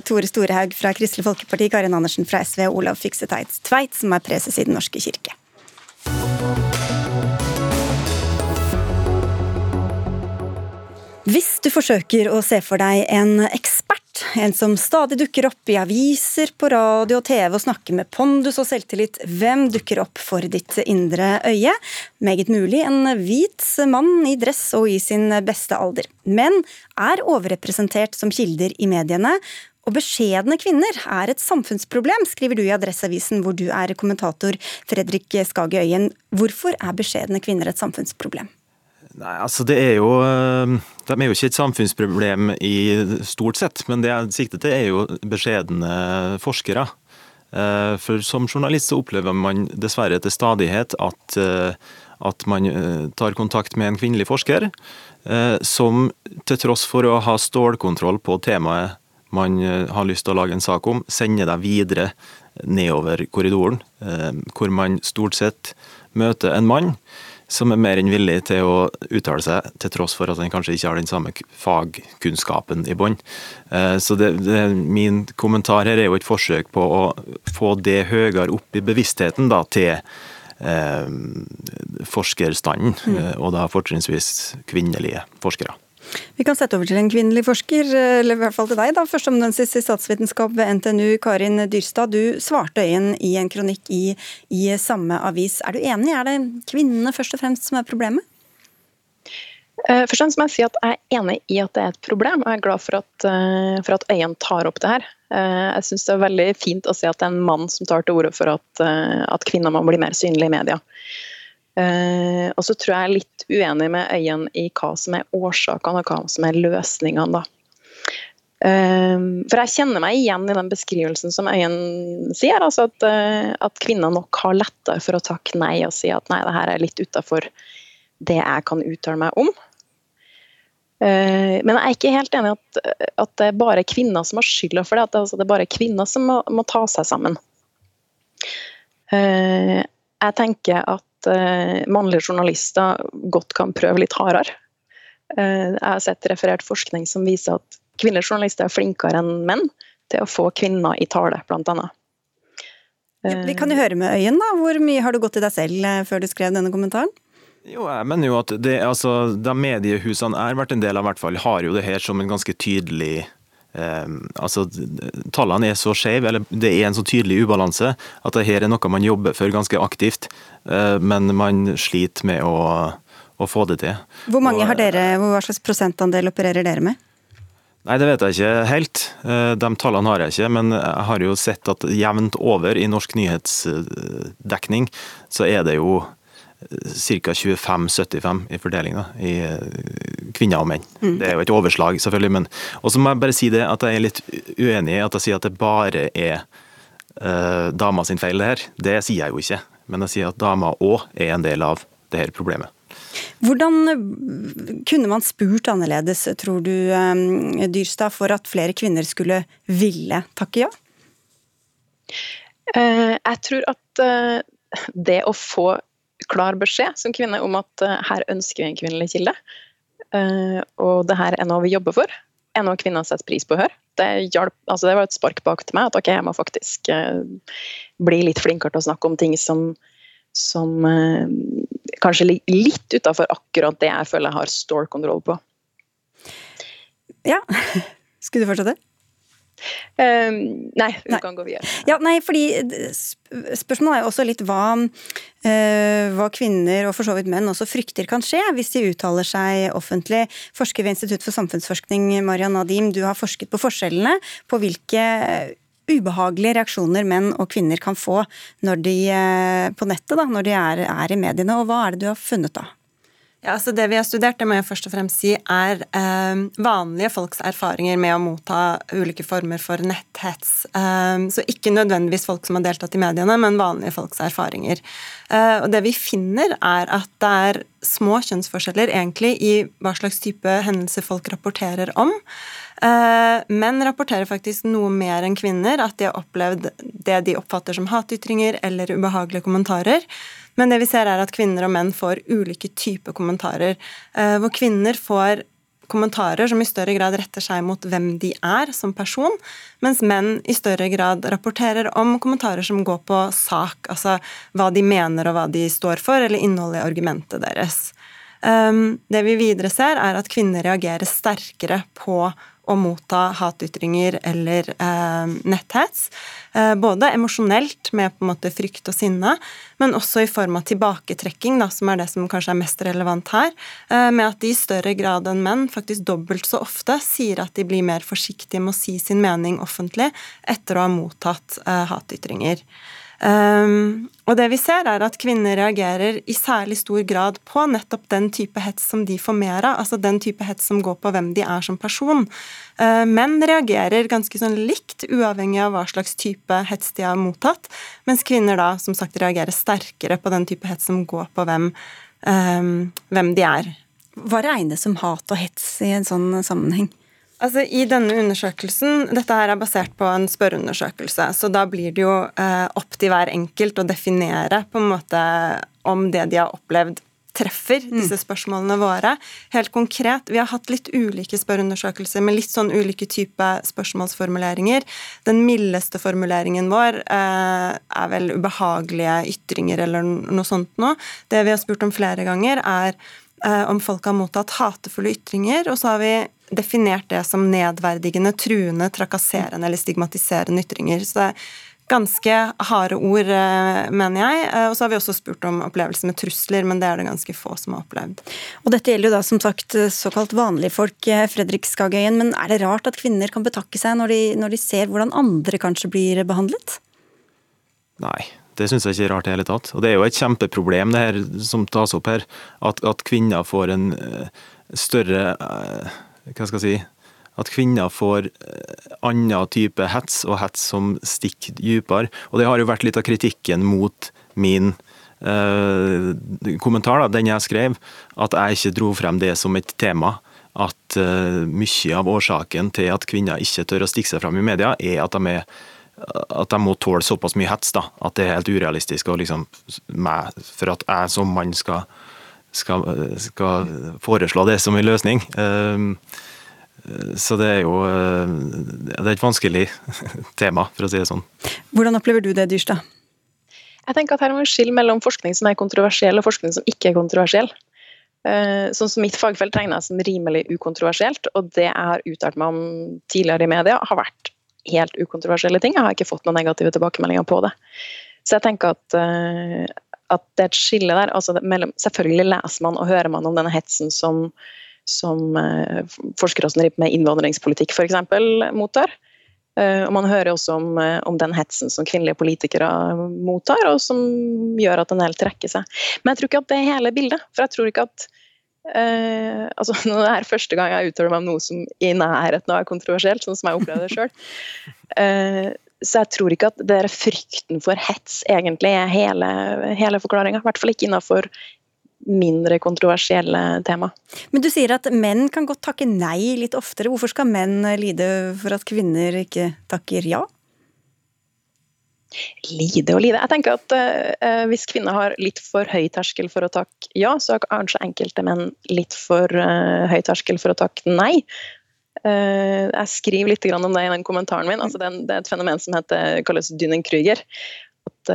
Tore Storehaug fra Kristelig Folkeparti, Karin Andersen fra SV og Olav Fikse Tveit, som er preses i Den norske kirke. Hvis du forsøker å se for deg en ekspert, en som stadig dukker opp i aviser, på radio og TV og snakker med pondus og selvtillit, hvem dukker opp for ditt indre øye? Meget mulig en hvit mann i dress og i sin beste alder. Men er overrepresentert som kilder i mediene, og beskjedne kvinner er et samfunnsproblem, skriver du i Adresseavisen, hvor du er kommentator, Fredrik Skage Øyen. Hvorfor er beskjedne kvinner et samfunnsproblem? Nei, altså det er jo eh, De er jo ikke et samfunnsproblem i stort sett, men det jeg sikter til er jo beskjedne forskere. Eh, for som journalist så opplever man dessverre til stadighet at, eh, at man tar kontakt med en kvinnelig forsker som til tross for å ha stålkontroll på temaet man har lyst til å lage en sak om, sender deg videre nedover korridoren, hvor man stort sett møter en mann som er mer enn villig til å uttale seg, til tross for at han kanskje ikke har den samme fagkunnskapen i bånn. Eh, så det, det, min kommentar her er jo et forsøk på å få det høyere opp i bevisstheten da, til eh, forskerstanden, mm. Eh, og da fortrinnsvis kvinnelige forskere. Vi kan sette over til en kvinnelig forsker, eller i hvert fall til deg. da. Førsteamanuensis i statsvitenskap ved NTNU, Karin Dyrstad. Du svarte Øyen i en kronikk i, i, samme avis. Er du enig? Er det kvinnene først og fremst som er problemet? Eh, først og fremst må jeg si at jeg er enig i at det er et problem, og jeg er glad for at, eh, for at Øyen tar opp det her. Eh, jeg syns det er veldig fint å se at det er en mann som tar til orde for at, at kvinner må bli mer synlige i media. Uh, og så tror jeg er litt uenig med Øyen i hva som er årsakene og hva som er løsningene. Uh, for jeg kjenner meg igjen i den beskrivelsen som Øyen sier, altså at, uh, at, kvinner nok har lettere for å takke nei og si at nei, det her er litt utafor det jeg kan uttale meg om. Men jeg er ikke helt enig i at, at, det er bare kvinner som har skylda for det. At det, altså, det er bare kvinner som må, må ta seg sammen. Jeg tenker at uh, mannlige journalister godt kan prøve litt hardere. Uh, jeg har sett referert forskning som viser at kvinnelige journalister er flinkere enn menn til å få kvinner i tale, bl.a. Ja, vi kan jo høre med Øyen, da. Hvor mye har du gått i deg selv eh, før du skrev denne kommentaren? Jo, jeg mener jo at det, altså, De mediehusene jeg har vært en del av, hvert fall, har jo det her som en ganske tydelig eh, altså, Tallene er så skjeve, eller det er en så tydelig ubalanse, at det her er noe man jobber for ganske aktivt. Eh, men man sliter med å, å få det til. Hvor mange Og, har dere, Hva slags prosentandel opererer dere med? Nei, det vet jeg ikke helt. Eh, De tallene har jeg ikke, men jeg har jo sett at jevnt over i norsk nyhetsdekning så er det jo ca. 25-75 i fordeling da, i eh, kvinner og menn. Det er jo et overslag, selvfølgelig. men Og så må jeg bare si det at jeg er litt uenig i at jeg sier at det bare er uh, dama sin feil, det her. Det sier jeg jo ikke. Men jeg sier at dama òg er en del av det her problemet. Hvordan eh, kunne man spurt annerledes, tror du, Dyrstad, for at flere kvinner skulle ville takke ja? Eh, Jeg tror at det å få klar beskjed som kvinne om at eh, her ønsker vi en kvinnelig kilde, eh, og det her er noe vi jobber for, er noe kvinner setter pris på å høre. Det, hjalp, altså det var et spark bak til meg at ok, jeg må faktisk eh, bli litt flinkere til å snakke om ting som, som kanskje ligger litt utafor akkurat det jeg føler jeg har store-kontroll på. Ja. Skulle du fortsette? Eh, nei, vi Nei. kan gå videre. Ja, nei, fordi eh, Spørsmålet er jo også litt hva, uh, hva kvinner, og for så vidt menn, også frykter kan skje hvis de uttaler seg offentlig. Forsker ved Institutt for samfunnsforskning, Marian Nadim, du har forsket på forskjellene på hvilke ubehagelige reaksjoner menn og kvinner kan få når de, eh, på nettet da, når de er, er i mediene. og Hva er det du har funnet da? Ja, altså Det vi har studert, det må jeg først og fremst si, er eh, vanlige folks erfaringer med å motta ulike former for netthets. Eh, så ikke nødvendigvis folk som har deltatt i mediene, men vanlige folks erfaringer. Eh, og det vi finner, er at det er små kjønnsforskjeller egentlig i hva slags type hendelser folk rapporterer om. Eh, Menn rapporterer faktisk noe mer enn kvinner, at de har opplevd det de oppfatter som hatytringer eller ubehagelige kommentarer. Men det vi ser er at kvinner og menn får ulike typer kommentarer. eh, Hvor kvinner får kommentarer som i større grad retter seg mot hvem de er som person, mens menn i større grad rapporterer om kommentarer som går på sak, altså hva de mener og hva de står for, eller innholdet i argumentet deres. Um, det vi videre ser, er at kvinner reagerer sterkere på å motta hatytringer eller eh, netthets. Eh, både emosjonelt, med på en måte frykt og sinne, men også i form av tilbaketrekking, da, som er det som kanskje er mest relevant her. Eh, med at de i større grad enn menn, faktisk dobbelt så ofte, sier at de blir mer forsiktige med å si sin mening offentlig etter å ha mottatt eh, hatytringer. Um, og det vi ser er at kvinner reagerer i særlig stor grad på nettopp den type hets som de får mer av, altså den type hets som går på hvem de er som person. Uh, menn reagerer ganske sånn likt, uavhengig av hva slags type hets de har mottatt, mens kvinner da som sagt reagerer sterkere på den type hets som går på hvem, um, hvem de er. Hva regnes som hat og hets i en sånn sammenheng? Altså, I denne undersøkelsen, Dette her er basert på en spørreundersøkelse, så da blir det jo eh, opp til hver enkelt å definere på en måte om det de har opplevd, treffer disse spørsmålene våre. Helt konkret, Vi har hatt litt ulike spørreundersøkelser med litt sånn ulike typer spørsmålsformuleringer. Den mildeste formuleringen vår eh, er vel ubehagelige ytringer eller noe sånt noe. Det vi har spurt om flere ganger, er om folk har mottatt hatefulle ytringer, og så har vi definert det som nedverdigende, truende, trakasserende eller stigmatiserende ytringer. Så det er ganske harde ord, eh, mener jeg. Eh, Og så har vi også spurt om opplevelser med trusler, men det er det ganske få som har opplevd. Og dette gjelder jo da som sagt såkalt vanlige folk, eh, Fredrik Skagøyen. Men er det rart at kvinner kan betakke seg når de, når de ser hvordan andre kanskje blir behandlet? Nei, det syns jeg ikke er rart i hele tatt. Og det er jo et kjempeproblem det her som tas opp her, at, at kvinner får en eh, større eh, Hva skal jeg si At kvinner får eh, annen type hets, og hets som stikker dypere. Og det har jo vært litt av kritikken mot min eh, kommentar, da, den jeg skrev, at jeg ikke dro frem det som et tema. At eh, mye av årsaken til at kvinner ikke tør å stikke seg frem i media, er at de er at de må tåle såpass mye hets da, at det er helt urealistisk liksom, meg, for at jeg som mann skal, skal, skal foreslå det som en løsning. Um, Så det er jo uh, det er et vanskelig tema, for å si det sånn. Hvordan opplever du det, Dyrstad? Jeg tenker at her må vi skille mellom forskning som er kontroversiell og forskning som ikke er kontroversiell. Eh, Sånn som Mitt fagfelt regner jeg som rimelig ukontroversielt, og det jeg har uttalt meg om tidligere i media, har vært helt ukontroversielle ting. Jeg har ikke fått noen negative tilbakemeldinger på det. Så jeg tenker at, eh, at det er et skille der. Altså, mellom, selvfølgelig leser man og hører man om denne hetsen som, som uh, forskere som driver med innvandringspolitikk f.eks. mottar. Uh, og Man hører også om, om, den hetsen som kvinnelige politikere mottar, og som gjør at en del trekker seg. Men jeg tror ikke at det er hele bildet. For jeg tror ikke at uh, altså, Nå er det første gang jeg uttaler meg om noe som i nærheten av er kontroversielt, sånn som jeg opplevde det sjøl. så jeg tror ikke at det er frykten for hets egentlig er hele, hele forklaringa. I hvert fall ikke innafor mindre kontroversielle tema. Men du sier at menn kan godt takke nei litt oftere. Hvorfor skal menn lide for at kvinner ikke takker ja? Lide og lide. Jeg tenker at uh, Hvis kvinner har litt for høy terskel for å takke ja, så har kanskje enkelte menn litt for uh, høy terskel for å takke nei. Uh, jeg skriver litt om det i den kommentaren min. Altså det, er et fenomen som heter, kalles Dunning-Krüger. At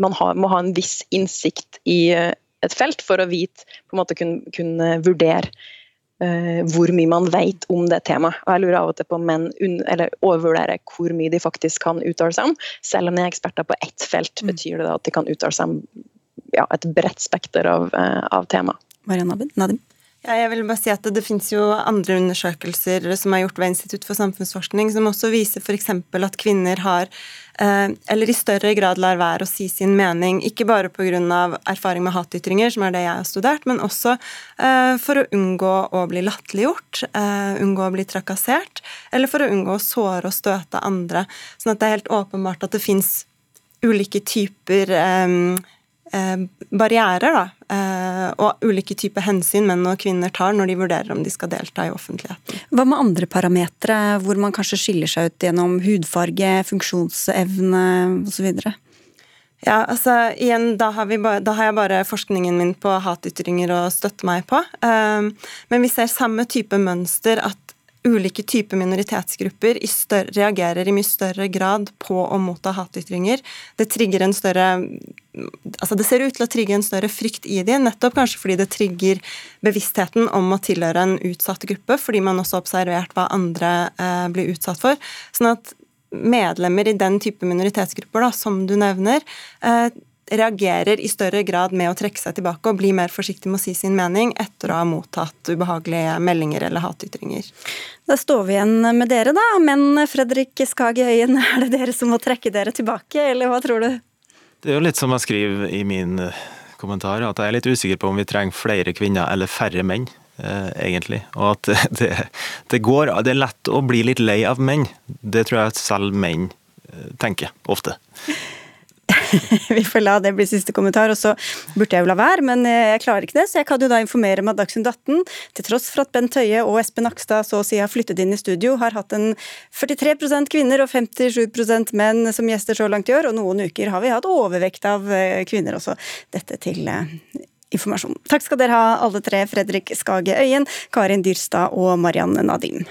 man har, må ha en viss innsikt i et felt for å vite, på en måte kunne, kunne vurdere hvor mye man vet om det temaet. Og jeg lurer av og til på om menn overvurderer hvor mye de faktisk kan uttale seg om. Selv om de er eksperter på ett felt, mm. betyr det da at de kan uttale seg om ja, et bredt spekter av, uh, av tema. Marianne Nadim? Ja, jeg vil bare si at Det, finnes jo andre undersøkelser som er gjort ved Institutt for samfunnsforskning, som også viser f.eks. at kvinner har, eh, eller i større grad lar være å si sin mening, ikke bare pga. erfaring med hatytringer, som er det jeg har studert, men også eh, for å unngå å bli latterliggjort, eh, unngå å bli trakassert, eller for å unngå å såre og støte andre. Sånn at det er helt åpenbart at det fins ulike typer Eh, barrierer da, eh, og ulike typer hensyn menn og kvinner tar når de vurderer om de skal delta i offentligheten. Hva med andre parametere hvor man kanskje skiller seg ut gjennom hudfarge, funksjonsevne osv.? Ja, altså igjen, da har, bare, da har, jeg bare forskningen min på hatytringer å støtte meg på. Eh, men vi ser samme type mønster at ulike typer minoritetsgrupper i større, reagerer i mye større grad på å motta hatytringer. Det trigger en større altså Det ser ut til å trigge en større frykt i dem, nettopp kanskje fordi det trigger bevisstheten om å tilhøre en utsatt gruppe, fordi man også har observert hva andre eh, blir utsatt for. Sånn at medlemmer i den type minoritetsgrupper da, som du nevner, eh, reagerer i større grad med å trekke seg tilbake og bli mer forsiktig med å si sin mening etter å ha mottatt ubehagelige meldinger eller hatytringer. Da står vi igjen med dere, da. Men Fredrik Skage Øyen, er det dere som må trekke dere tilbake, eller hva tror du? Det er jo litt som jeg skriver i min eh, kommentar, at jeg er litt usikker på om vi trenger flere kvinner eller færre menn. Eh, egentlig. Og at det, det, går Det er lett å bli litt lei av menn. Det tror jeg selv menn eh, tenker, ofte. vi får la det bli siste kommentar, og så burde jeg jo la være, men eh, jeg klarer ikke det. Så jeg kan jo da informere om at Dagsnytt 18, til tross for at Bent Høie og Espen Nakstad så å si har flyttet inn i studio, har hatt en 43% kvinner og 57% menn som gjester så langt i år, og noen uker har vi hatt overvekt av eh, kvinner også. Dette til eh, informasjon. Takk skal dere ha, alle tre. Fredrik Skage Øyen, Karin Dyrstad og Marianne Nadim.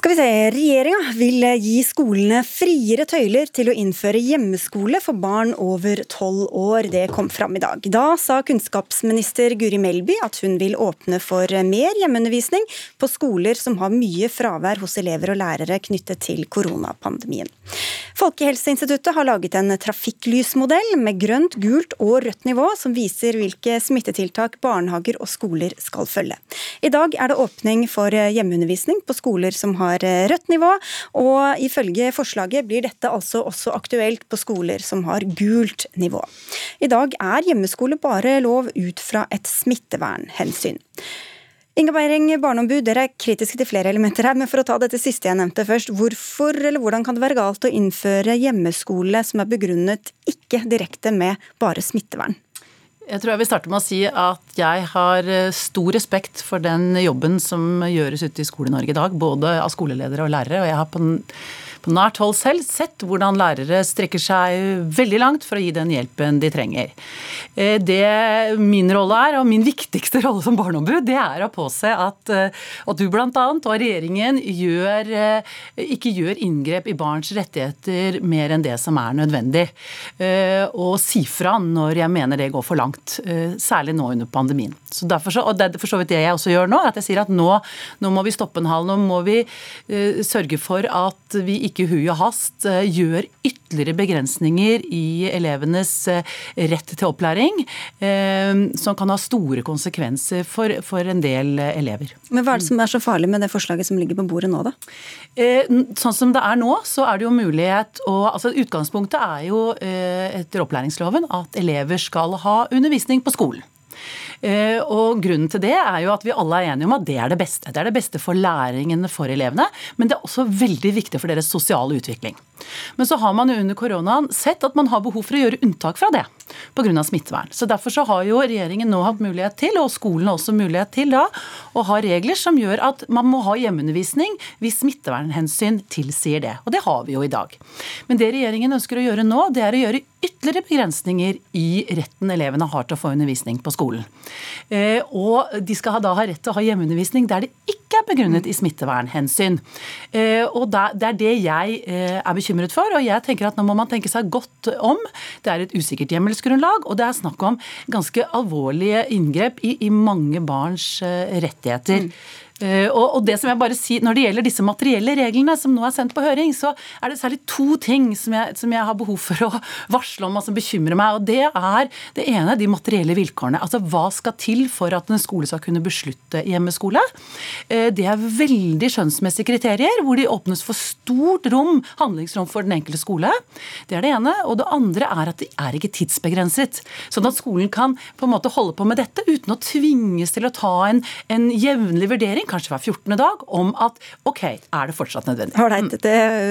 Skal vi se, Regjeringa vil gi skolene friere tøyler til å innføre hjemmeskole for barn over tolv år. Det kom fram i dag. Da sa kunnskapsminister Guri Melby at hun vil åpne for mer hjemmeundervisning på skoler som har mye fravær hos elever og lærere knyttet til koronapandemien. Folkehelseinstituttet har laget en trafikklysmodell med grønt, gult og rødt nivå, som viser hvilke smittetiltak barnehager og skoler skal følge. I dag er det åpning for hjemmeundervisning på skoler som har har eh, rødt nivå, og ifølge forslaget blir dette altså også aktuelt på skoler som har gult nivå. I dag er hjemmeskole bare lov ut fra et smittevernhensyn. Inga Beiring, barneombud, dere er kritiske til flere elementer her, men for å ta dette siste jeg nevnte først. Hvorfor eller hvordan kan det være galt å innføre hjemmeskole som er begrunnet ikke direkte med bare smittevern? Jeg tror jeg vil starte med å si at jeg har eh, stor respekt for den jobben som gjøres ute i Skole-Norge i dag, både av skoleledere og lærere. Og jeg har på på nært hold selv sett hvordan lærere strekker seg veldig langt for å gi den hjelpen de trenger. Eh, det min rolle er, og min viktigste rolle som barneombud, det er å påse at, eh, at du bl.a. og regjeringen gjør, ikke gjør inngrep i barns rettigheter mer enn det som er nødvendig. Og si fra når jeg mener det går for langt, særlig nå under pandemien. Så derfor så, og det er for så vidt det jeg også gjør nå, at jeg sier at nå, nå må vi stoppe en hal. Nå må vi sørge for at vi ikke hui og hast uh, gjør ytterligere begrensninger i elevenes uh, rett til opplæring, som kan ha store konsekvenser for, for en del elever. Men Hva er det som er så farlig med det forslaget som ligger på bordet nå, da? Sånn som det er nå, så er det jo mulighet å altså Utgangspunktet er jo etter opplæringsloven at elever skal ha undervisning på skolen. Eh, og Grunnen til det er jo at vi alle er enige om at det er det beste. Det er det beste for læringen for elevene, men det er også veldig viktig for deres sosiale utvikling. Men så har man jo under koronaen sett at man har behov for å gjøre unntak fra det pga. smittevern. Så Derfor så har jo regjeringen nå hatt mulighet til, og skolen også mulighet til, da, å ha regler som gjør at man må ha hjemmeundervisning hvis smittevernhensyn tilsier det. Og det har vi jo i dag. Men det regjeringen ønsker å gjøre nå, det er å gjøre ytterligere begrensninger i retten elevene har til å få undervisning på skolen. Eh, og de skal da ha rett til å ha hjemmeundervisning der det ikke er begrunnet i smittevernhensyn. Eh, og det er det jeg eh, er bekymret for, og jeg tenker at nå må man tenke seg godt om. Det er et usikkert hjemmelsgrunnlag, og det er snakk om ganske alvorlige inngrep i, i mange barns rettigheter. Mm. Eh, og det som jeg bare sier, Når det gjelder disse materielle reglene som nå er sendt på høring, så er det særlig to ting som jeg, som jeg har behov for å varsle om og som bekymrer meg. og Det er det ene, de materielle vilkårene. Altså Hva skal til for at en skole skal kunne beslutte hjemmeskole? Eh, det er veldig skjønnsmessige kriterier, hvor de åpnes for stort rom, handlingsrom for den enkelte skole. Det er det ene. Og det andre er at det er ikke tidsbegrenset. Sånn at skolen kan på en måte holde på med dette uten å tvinges til å ta en, en jevnlig vurdering kanskje hver 14. dag, om at OK, er det fortsatt nødvendig? Ålreit,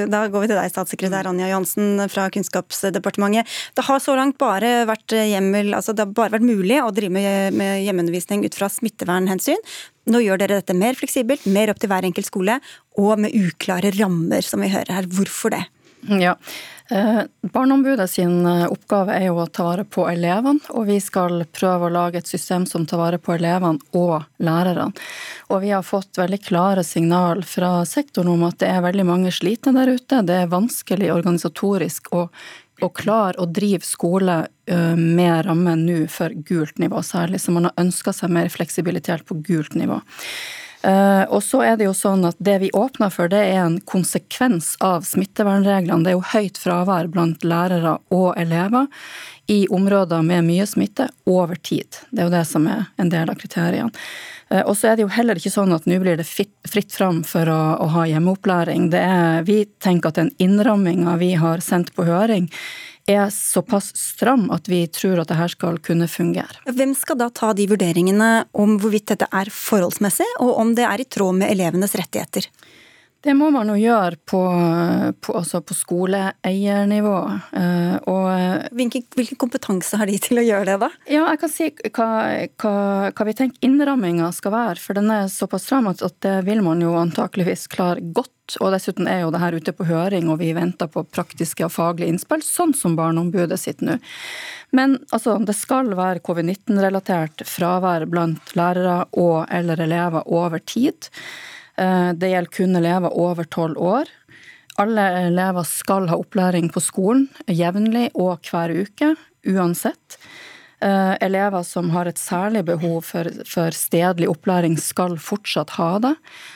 da går vi til deg, statssekretær Anja Johansen fra Kunnskapsdepartementet. Det har så langt bare vært hjemmel, altså det har bare vært mulig å drive med, hjemmeundervisning ut fra smittevernhensyn. Nå gjør dere dette mer fleksibelt, mer opp til hver enkelt skole, og med uklare rammer, som vi hører her. Hvorfor det? Ja, Barneombudet sin eh, oppgave er jo å ta vare på elevene, og vi skal prøve å lage et system som tar vare på elevene og lærerne. Og vi har fått veldig klare signal fra sektoren om at det er veldig mange slitne der ute. Det er vanskelig organisatorisk å, å klare å drive skole eh, med ramme nå for gult nivå særlig, så man har ønska seg mer fleksibilitet på gult nivå. Eh, og så er det jo sånn at det vi åpner for, det er en konsekvens av smittevernreglene. Det er jo høyt fravær blant lærere og elever i områder med mye smitte over tid. Det er jo det som er en del av kriteriene. Eh, og så er det jo heller ikke sånn at nå blir det fritt fram for å, å ha hjemmeopplæring. Er, vi tenker at den innramminga vi har sendt på høring, er såpass stram at vi tror at dette skal kunne fungere. Hvem skal da ta de vurderingene om hvorvidt dette er forholdsmessig, og om det er i tråd med elevenes rettigheter? Det må man jo gjøre på, på, altså på skoleeiernivå. Eh, og hvilken, hvilken, kompetanse har de til å gjøre det, da? Ja, Jeg kan si hva, hva, hva vi tenker innramminga skal være. For den er såpass stram at, at det vil man jo antakeligvis klare godt. Og dessuten er jo det her ute på høring, og vi venter på praktiske og faglige innspill, sånn som Barneombudet sitter nå. Men altså, det skal være covid-19-relatert fravær blant lærere og eller elever over tid. Eh, det gjelder kun elever over tolv år. Alle elever skal ha opplæring på skolen jevnlig og hver uke, uansett. Eh, elever som har et særlig behov for, for, stedlig opplæring, skal fortsatt ha det.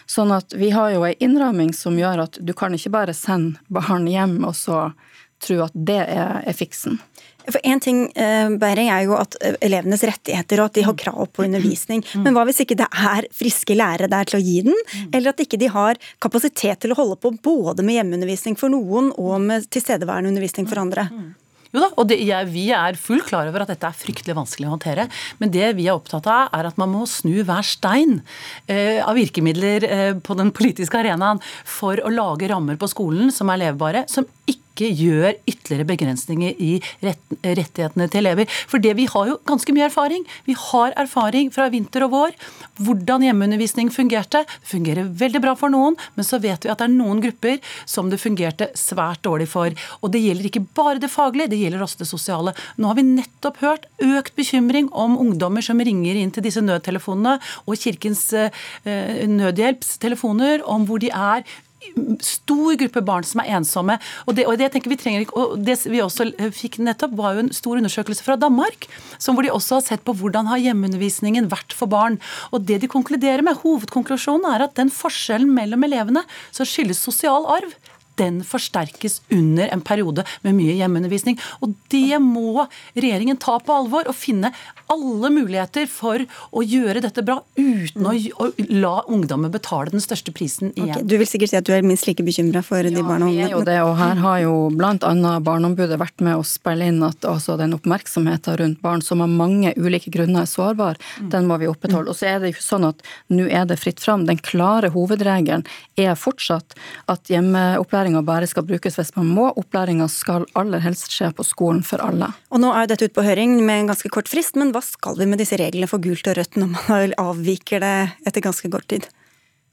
Sånn at vi har jo ei innramming som gjør at du kan ikke bare sende barn hjem og så tro at det er, er fiksen. For Én ting Bæring, er jo at eh, elevenes rettigheter og at de har krav på undervisning. Mm. Men hva hvis ikke det er friske lærere der til å gi den? Mm. Eller at ikke de har kapasitet til å holde på både med hjemmeundervisning for noen og med tilstedeværende undervisning for andre? Mm. Jo da, og det, ja, Vi er fullt klar over at dette er fryktelig vanskelig å håndtere. Men det vi er opptatt av, er at man må snu hver stein eh, av virkemidler eh, på den politiske arenaen for å lage rammer på skolen som er levbare, som ikke ikke gjør ytterligere begrensninger i rett, rettighetene til elever. For det, vi har jo ganske mye erfaring. Vi har erfaring fra vinter og vår. Hvordan hjemmeundervisning fungerte. Det fungerer veldig bra for noen, men så vet vi at det er noen grupper som det fungerte svært dårlig for. Og det gjelder ikke bare det faglige, det gjelder også det sosiale. Nå har vi nettopp hørt økt bekymring om ungdommer som ringer inn til disse nødtelefonene og Kirkens eh, Nødhjelps telefoner om hvor de er stor gruppe barn som er ensomme. Og det, og det jeg tenker vi trenger ikke, og det vi også fikk nettopp, var jo en stor undersøkelse fra Danmark, som hvor de også har sett på hvordan har hjemmeundervisningen vært for barn. Og det de konkluderer med, Hovedkonklusjonen er at den forskjellen mellom elevene som skyldes sosial arv, den forsterkes under en periode med mye hjemmeundervisning. Og det må regjeringen ta på alvor og finne alle muligheter for å gjøre dette bra uten å, å la ungdommen betale den største prisen igjen. Okay, du vil sikkert si at du er minst like bekymra for ja, de barna og ungdommene? Jo det, og her har jo bl.a. Barneombudet vært med å spille inn at altså, den oppmerksomheten rundt barn som av mange ulike grunner er sårbar, mm. den må vi opprettholde. Og så er det jo sånn at nå er det fritt fram. Den klare hovedregelen er fortsatt at hjemmeopplæring opplæringa bare skal brukes hvis man må. Opplæringa skal aller helst skje på skolen for alle. Og Nå er jo dette ute på høring med en ganske kort frist, men hva skal vi med disse reglene for gult og rødt når man avviker det etter ganske kort tid?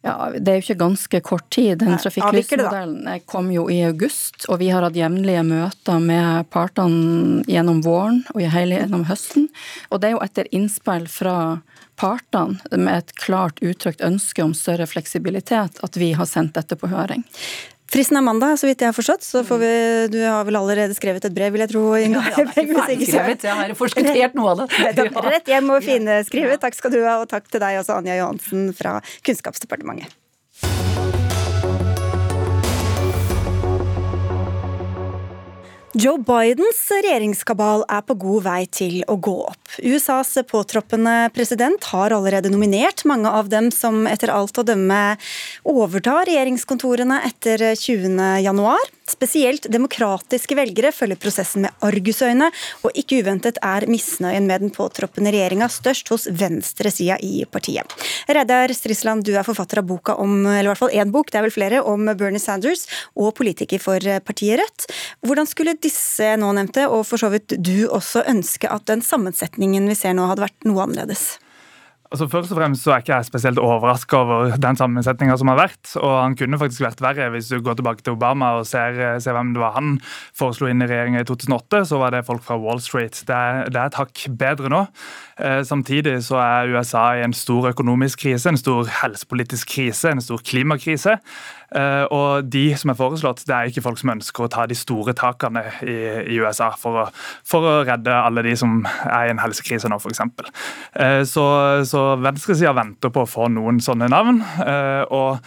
Ja, Det er jo ikke ganske kort tid. Den trafikklysmodellen kom jo i august, og vi har hatt jevnlige møter med partene gjennom våren og gjennom høsten. Og det er jo etter innspill fra partene med et klart uttrykt ønske om større fleksibilitet at vi har sendt dette på høring. Fristen er mandag, så vidt jeg har forstått. Så får vi, du har vel allerede skrevet et brev, vil jeg tro? Inga. Ja, ja, skrevet, jeg har forskuttert noe av det. Rett hjem og finskrive. Takk skal du ha, og takk til deg også, Anja Johansen fra Kunnskapsdepartementet. Joe Bidens regjeringskabal er på god vei til å gå opp. USAs påtroppende president har allerede nominert mange av dem som etter alt å dømme overtar regjeringskontorene etter 20.1. Spesielt demokratiske velgere følger prosessen med argusøyne, og ikke uventet er misnøyen med den påtroppende regjeringa størst hos venstresida i partiet. Reidar Strisland, du er forfatter av boka om, eller i hvert fall én bok, det er vel flere, om Bernie Sanders og politiker for partiet Rødt. Hvordan skulle disse nå nevnte, og for så vidt du også, ønske at den sammensetningen vi ser nå, hadde vært noe annerledes? Altså Først og fremst så er ikke jeg spesielt overraska over den sammensetninga som har vært. Og han kunne faktisk vært verre. Hvis du går tilbake til Obama og ser, ser hvem det var han foreslo inn i regjeringa i 2008, så var det folk fra Wall Street. Det er, det er et hakk bedre nå. Eh, samtidig så er USA i en stor økonomisk krise, en stor helsepolitisk krise, en stor klimakrise. Eh, og de som er foreslått, det er ikke folk som ønsker å ta de store takene i, i USA for å, for å, redde alle de som er i en helsekrise nå, f.eks. Eh, så, så venstresida venter på å få noen sånne navn. Eh, og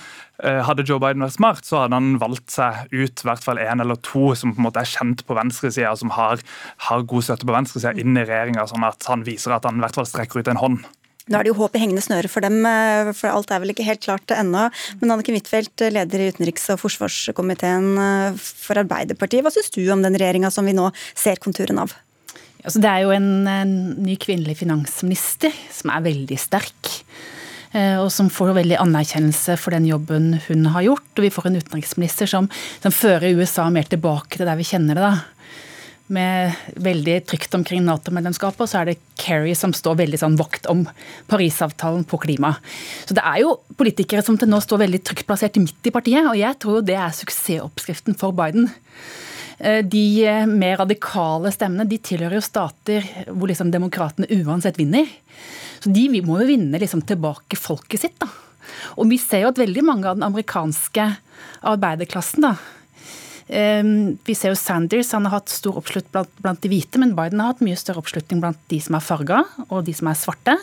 hadde Joe Biden vært smart, så hadde han valgt seg ut i hvert fall én eller to som på en måte er kjent på venstresida, som har, har god støtte på venstresida, inn i regjeringa, sånn at han viser at han i hvert fall strekker ut en hånd. Nå er det jo håp i hengende snøre for dem, eh, for alt er vel ikke helt klart ennå. Men Annike Huitfeldt, leder i utenriks- og forsvarskomiteen eh, for Arbeiderpartiet. Hva syns du om den regjeringa som vi nå ser konturen av? Altså, det er jo en, en ny kvinnelig finansminister som er veldig sterk eh, og som får veldig anerkjennelse for den jobben hun har gjort. Og vi får en utenriksminister som, som fører USA mer tilbake til der vi kjenner det. da med veldig trygt omkring Nato-medlemskapet, og så er det Kerry som står veldig sånn vakt om Parisavtalen på klima. Så det er jo politikere som til nå står veldig trygt plassert midt i partiet, og jeg tror det er suksessoppskriften for Biden. Eh, de eh, mer radikale stemmene de tilhører jo stater hvor liksom demokratene uansett vinner. Så de må jo vinne liksom tilbake folket sitt. da. Og vi ser jo at veldig mange av den amerikanske arbeiderklassen da, vi ser jo Sanders han har hatt stor oppslutt blant, blant, de hvite, men Biden har hatt mye større oppslutning blant de som er farga og de som er svarte.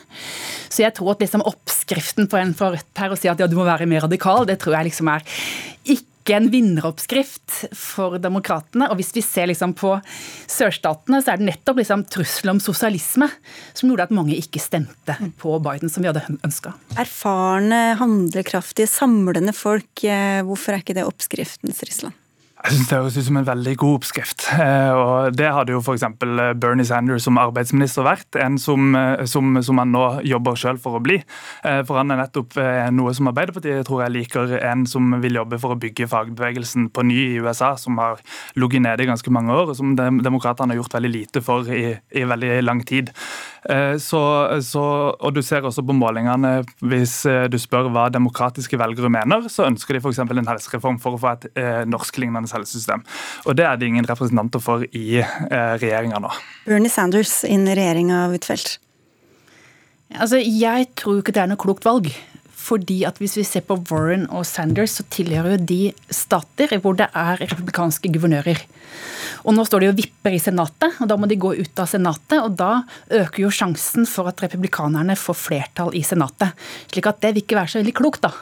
Så jeg tror at liksom oppskriften på en fra Rødt her å si at ja, du må være mer radikal, det tror jeg liksom er ikke en vinneroppskrift for demokratene. Og hvis vi ser liksom på sørstatene, så er det nettopp liksom trussel om sosialisme som gjorde at mange ikke stemte på Biden som vi hadde ønska. Erfarne, handlekraftige, samlende folk, eh, hvorfor er ikke det oppskriften, Srisland? Jeg synes Det høres ut som en veldig god oppskrift. Eh, og Det hadde jo f.eks. Bernie Sanders som arbeidsminister vært, en som, eh, som, som han nå jobber selv for å bli. Eh, for han er nettopp noe som Arbeiderpartiet tror jeg liker, en som vil jobbe for å bygge fagbevegelsen på ny i USA, som har ligget nede i ganske mange år, og som demokratene har gjort veldig lite for i, i veldig lang tid. Så, så, og Du ser også på målingene, hvis du spør hva demokratiske velgere mener, så ønsker de f.eks. en helsereform for å få et eh, norsklignende helsesystem. Og Det er det ingen representanter for i eh, regjeringa nå. Bernie Sanders inn i regjeringa, Huitfeldt. Altså, jeg tror ikke det er noe klokt valg. Fordi at Hvis vi ser på Warren og Sanders, så tilhører jo de stater hvor det er republikanske guvernører. Og Nå står de og vipper i Senatet, og da må de gå ut av Senatet. og Da øker jo sjansen for at republikanerne får flertall i Senatet. Slik at det vil ikke være så veldig klokt, da.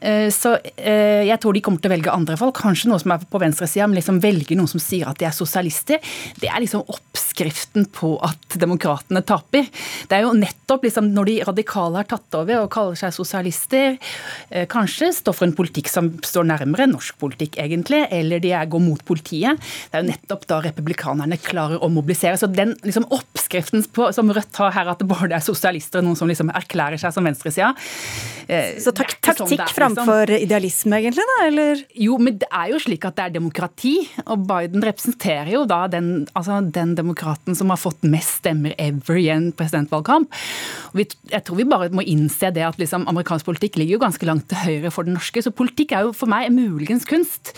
Eh, så eh, jeg tror de kommer til å velge andre folk, kanskje noe som er på venstresida, men liksom velge noen som sier at de er sosialister. Det er liksom oppskriften på at demokratene taper. Det er jo nettopp liksom når de radikale har tatt over og kaller seg sosialister, eh, kanskje står for en politikk som står nærmere norsk politikk, egentlig, eller de går mot politiet. Det er jo nettopp da republikanerne klarer å mobilisere. Så den liksom oppskriften på, som Rødt har her, at det bare er sosialister og noen som liksom erklærer seg som venstresida Så tak taktikk sånn framfor liksom. idealisme, egentlig? da, eller? Jo, men det er jo slik at det er demokrati. Og Biden representerer jo da den, altså den demokraten som har fått mest stemmer ever i en presidentvalgkamp. Vi, jeg tror vi bare må innse det at liksom, amerikansk politikk ligger jo ganske langt til høyre for den norske. Så politikk er jo for meg muligens kunst.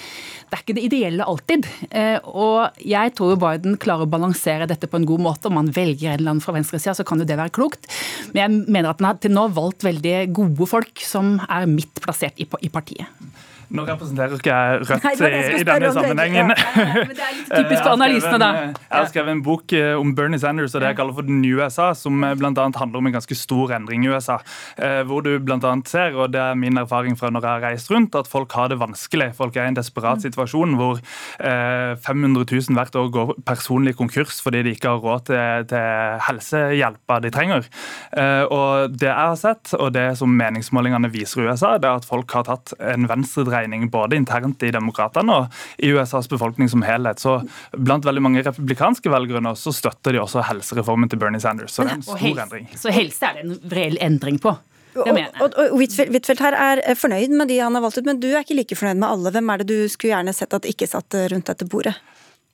Det er ikke det ideelle alltid. Eh, og jeg tror Biden klarer å balansere dette på en god måte. Om han velger en eller annen fra venstresida, så kan jo det være klokt. Men jeg mener at han har til nå valgt veldig gode folk som er midt plassert plassert i, i partiet. Nå representerer ikke jeg Rødt Nei, i denne sammenhengen. Ja. Men det er litt typisk for analysene, da. Jeg har skrevet en bok eh, om Bernie Sanders og det jeg kaller for den nye USA, som eh, bl.a. handler om en ganske stor endring i USA. Eh, hvor du bl.a. ser, og det er min erfaring fra når jeg har reist rundt, at folk har det vanskelig. Folk er i en desperat mm. situasjon hvor 500 000 hvert år går personlig konkurs fordi de ikke har råd til, til helsehjelpa de trenger. Og det jeg har sett, og det som meningsmålingene viser i USA, det er at folk har tatt en venstredreining dreining både internt i demokratene og i USAs befolkning som helhet. Så Blant veldig mange republikanske velgere nå, så støtter de også helsereformen til Bernie Sanders. Så det er en stor helse, endring. Så helse er det en reell endring på? Og, og, og Huitfeldt her er fornøyd med de han har valgt ut, men du er ikke like fornøyd med alle. Hvem er det du skulle gjerne sett at ikke satt rundt dette bordet?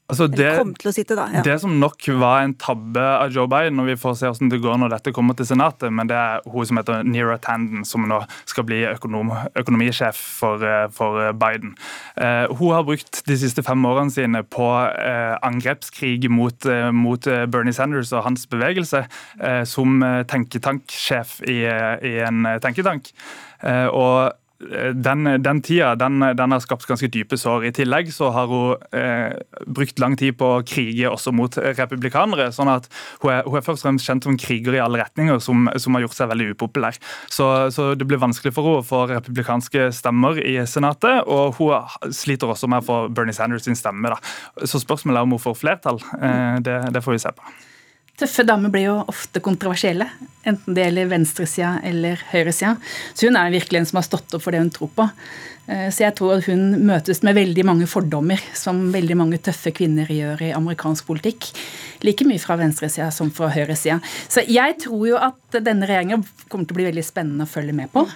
Altså det, sitte, da, ja. det, som nok var en tabbe av Joe Biden, og vi får se hvordan det går når dette kommer til Senatet, men det er hun som heter Neera Tanden, som nå skal bli økonom, økonomisjef for, eh, for Biden. Eh, hun har brukt de siste fem årene sine på eh, angrepskrig mot, eh, mot, eh, Bernie Sanders og hans bevegelse eh, som tenketanksjef i, i en tenketank. og den, den tida den, den, har skapt ganske dype sår. I tillegg så har hun eh, brukt lang tid på å krige også mot republikanere. sånn at hun er, hun er først og fremst kjent som kriger i alle retninger, som, som har gjort seg veldig upopulær. Så, så, det blir vanskelig for henne å få republikanske stemmer i Senatet, og hun sliter også med å få Bernie Sanders sin stemme. Da. Så spørsmålet er om hun får flertall. Eh, det, det får vi se på. Tøffe damer blir jo ofte kontroversielle, enten det gjelder venstresida eller høyresida. Så hun er virkelig en som har stått opp for det hun tror på. Eh, så jeg tror hun møtes med veldig mange fordommer, som veldig mange tøffe kvinner gjør i amerikansk politikk. Like mye fra venstresida som fra høyresida. Så jeg tror jo at denne regjeringa kommer til å bli veldig spennende å følge med på.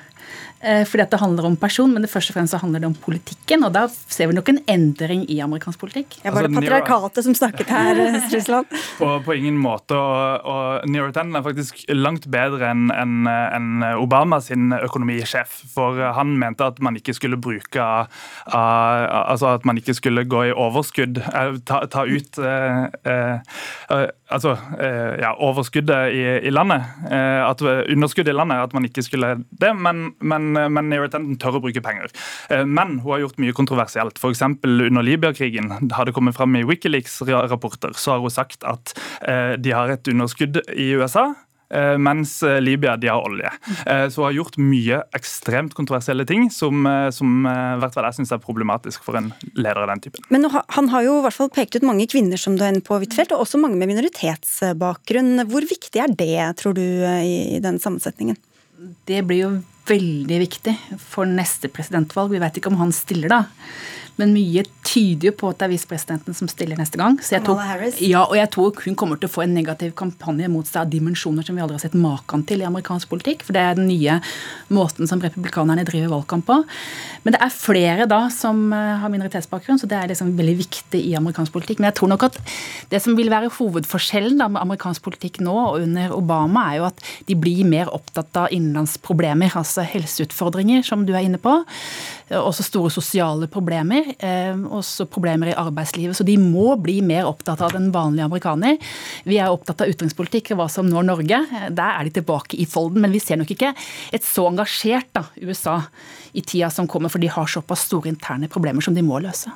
Eh, fordi at det handler om person, men det først og fremst handler det om politikken. Og da ser vi nok en endring i amerikansk politikk. Ja, Var det altså, patriarkatet som snakket her, Strussland? på, på, ingen måte. Og, og New York er faktisk langt bedre enn en, en Obama sin økonomisjef. For han mente at man ikke skulle bruke av Altså at man ikke skulle gå i overskudd. Uh, ta, ta, ut uh, altså, ja, overskuddet i, i landet. at Underskuddet i landet. At man ikke skulle det. men men, eh, men Tenden tør å bruke penger. Eh, men hun har gjort mye kontroversielt. F.eks. under Libya-krigen har det kommet fram i Wikileaks-rapporter så har hun sagt at eh, de har et underskudd i USA mens Libya de har olje. Så hun har gjort mye ekstremt kontroversielle ting som, som hvert fall jeg synes er problematisk for en leder av den typen. Men Han har jo i hvert fall pekt ut mange kvinner som du er inne på, Huitfeldt, og også mange med minoritetsbakgrunn. Hvor viktig er det, tror du, i den sammensetningen? Det blir jo veldig viktig for neste presidentvalg. Vi vet ikke om han stiller da. Men mye tyder jo på at det er visepresidenten som stiller neste gang. Så jeg tror, ja, og jeg tror hun kommer til å få en negativ kampanje mot seg av dimensjoner som vi aldri har sett maken til i amerikansk politikk. For det er den nye måten som republikanerne driver valgkamp på. Men det er flere da som eh, har minoritetsbakgrunn, så det er liksom veldig viktig i amerikansk politikk. Men jeg tror nok at det som vil være hovedforskjellen da med amerikansk politikk nå og under Obama, er jo at de blir mer opptatt av innenlandsproblemer, altså helseutfordringer, som du er inne på. Også store sosiale problemer. Eh, Også problemer i arbeidslivet. Så de må bli mer opptatt av den vanlige amerikaner. Vi er opptatt av utenrikspolitikk og hva som når Norge. Eh, Der er de tilbake i folden, men vi ser nok ikke et så engasjert da, USA i tida som kommer, for de har såpass store interne problemer som de må løse.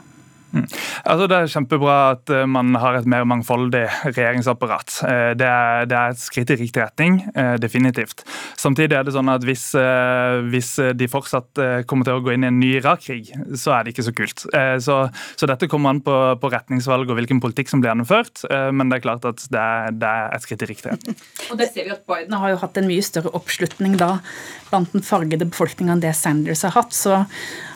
Altså Det er kjempebra at eh, man har et mer mangfoldig regjeringsapparat. Eh, Det er, det er et skritt i riktig retning, eh, definitivt. Samtidig er det sånn at hvis, hvis de fortsatt kommer til å gå inn i en ny Irak-krig, så er det ikke så kult. Så, så dette kommer an på, på retningsvalg og hvilken politikk som blir gjennomført, men det er klart at det er, det er et skritt i riktig retning. Og det ser vi at Biden har jo hatt en mye større oppslutning da blant den fargede befolkninga enn det Sanders har hatt. Så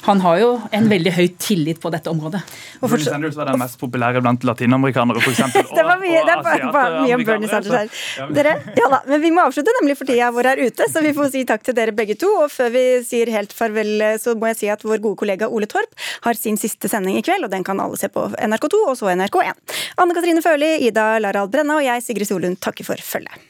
han har jo en veldig høy tillit på dette området. Bernie Sanders var den mest populære blant latinamerikanere, f.eks. Det var mye, det bare, bare mye om Bernie Sanders her. Dere, ja da, men vi må avslutte, nemlig for tida vår er ute, så vi får si takk til dere begge to. Og før vi sier helt farvel, så må jeg si at vår gode kollega Ole Torp har sin siste sending i kveld, og den kan alle se på NRK2 og så NRK1. Anne Katrine Førli, Ida Larald Brenna og jeg, Sigrid Solund, takker for følget.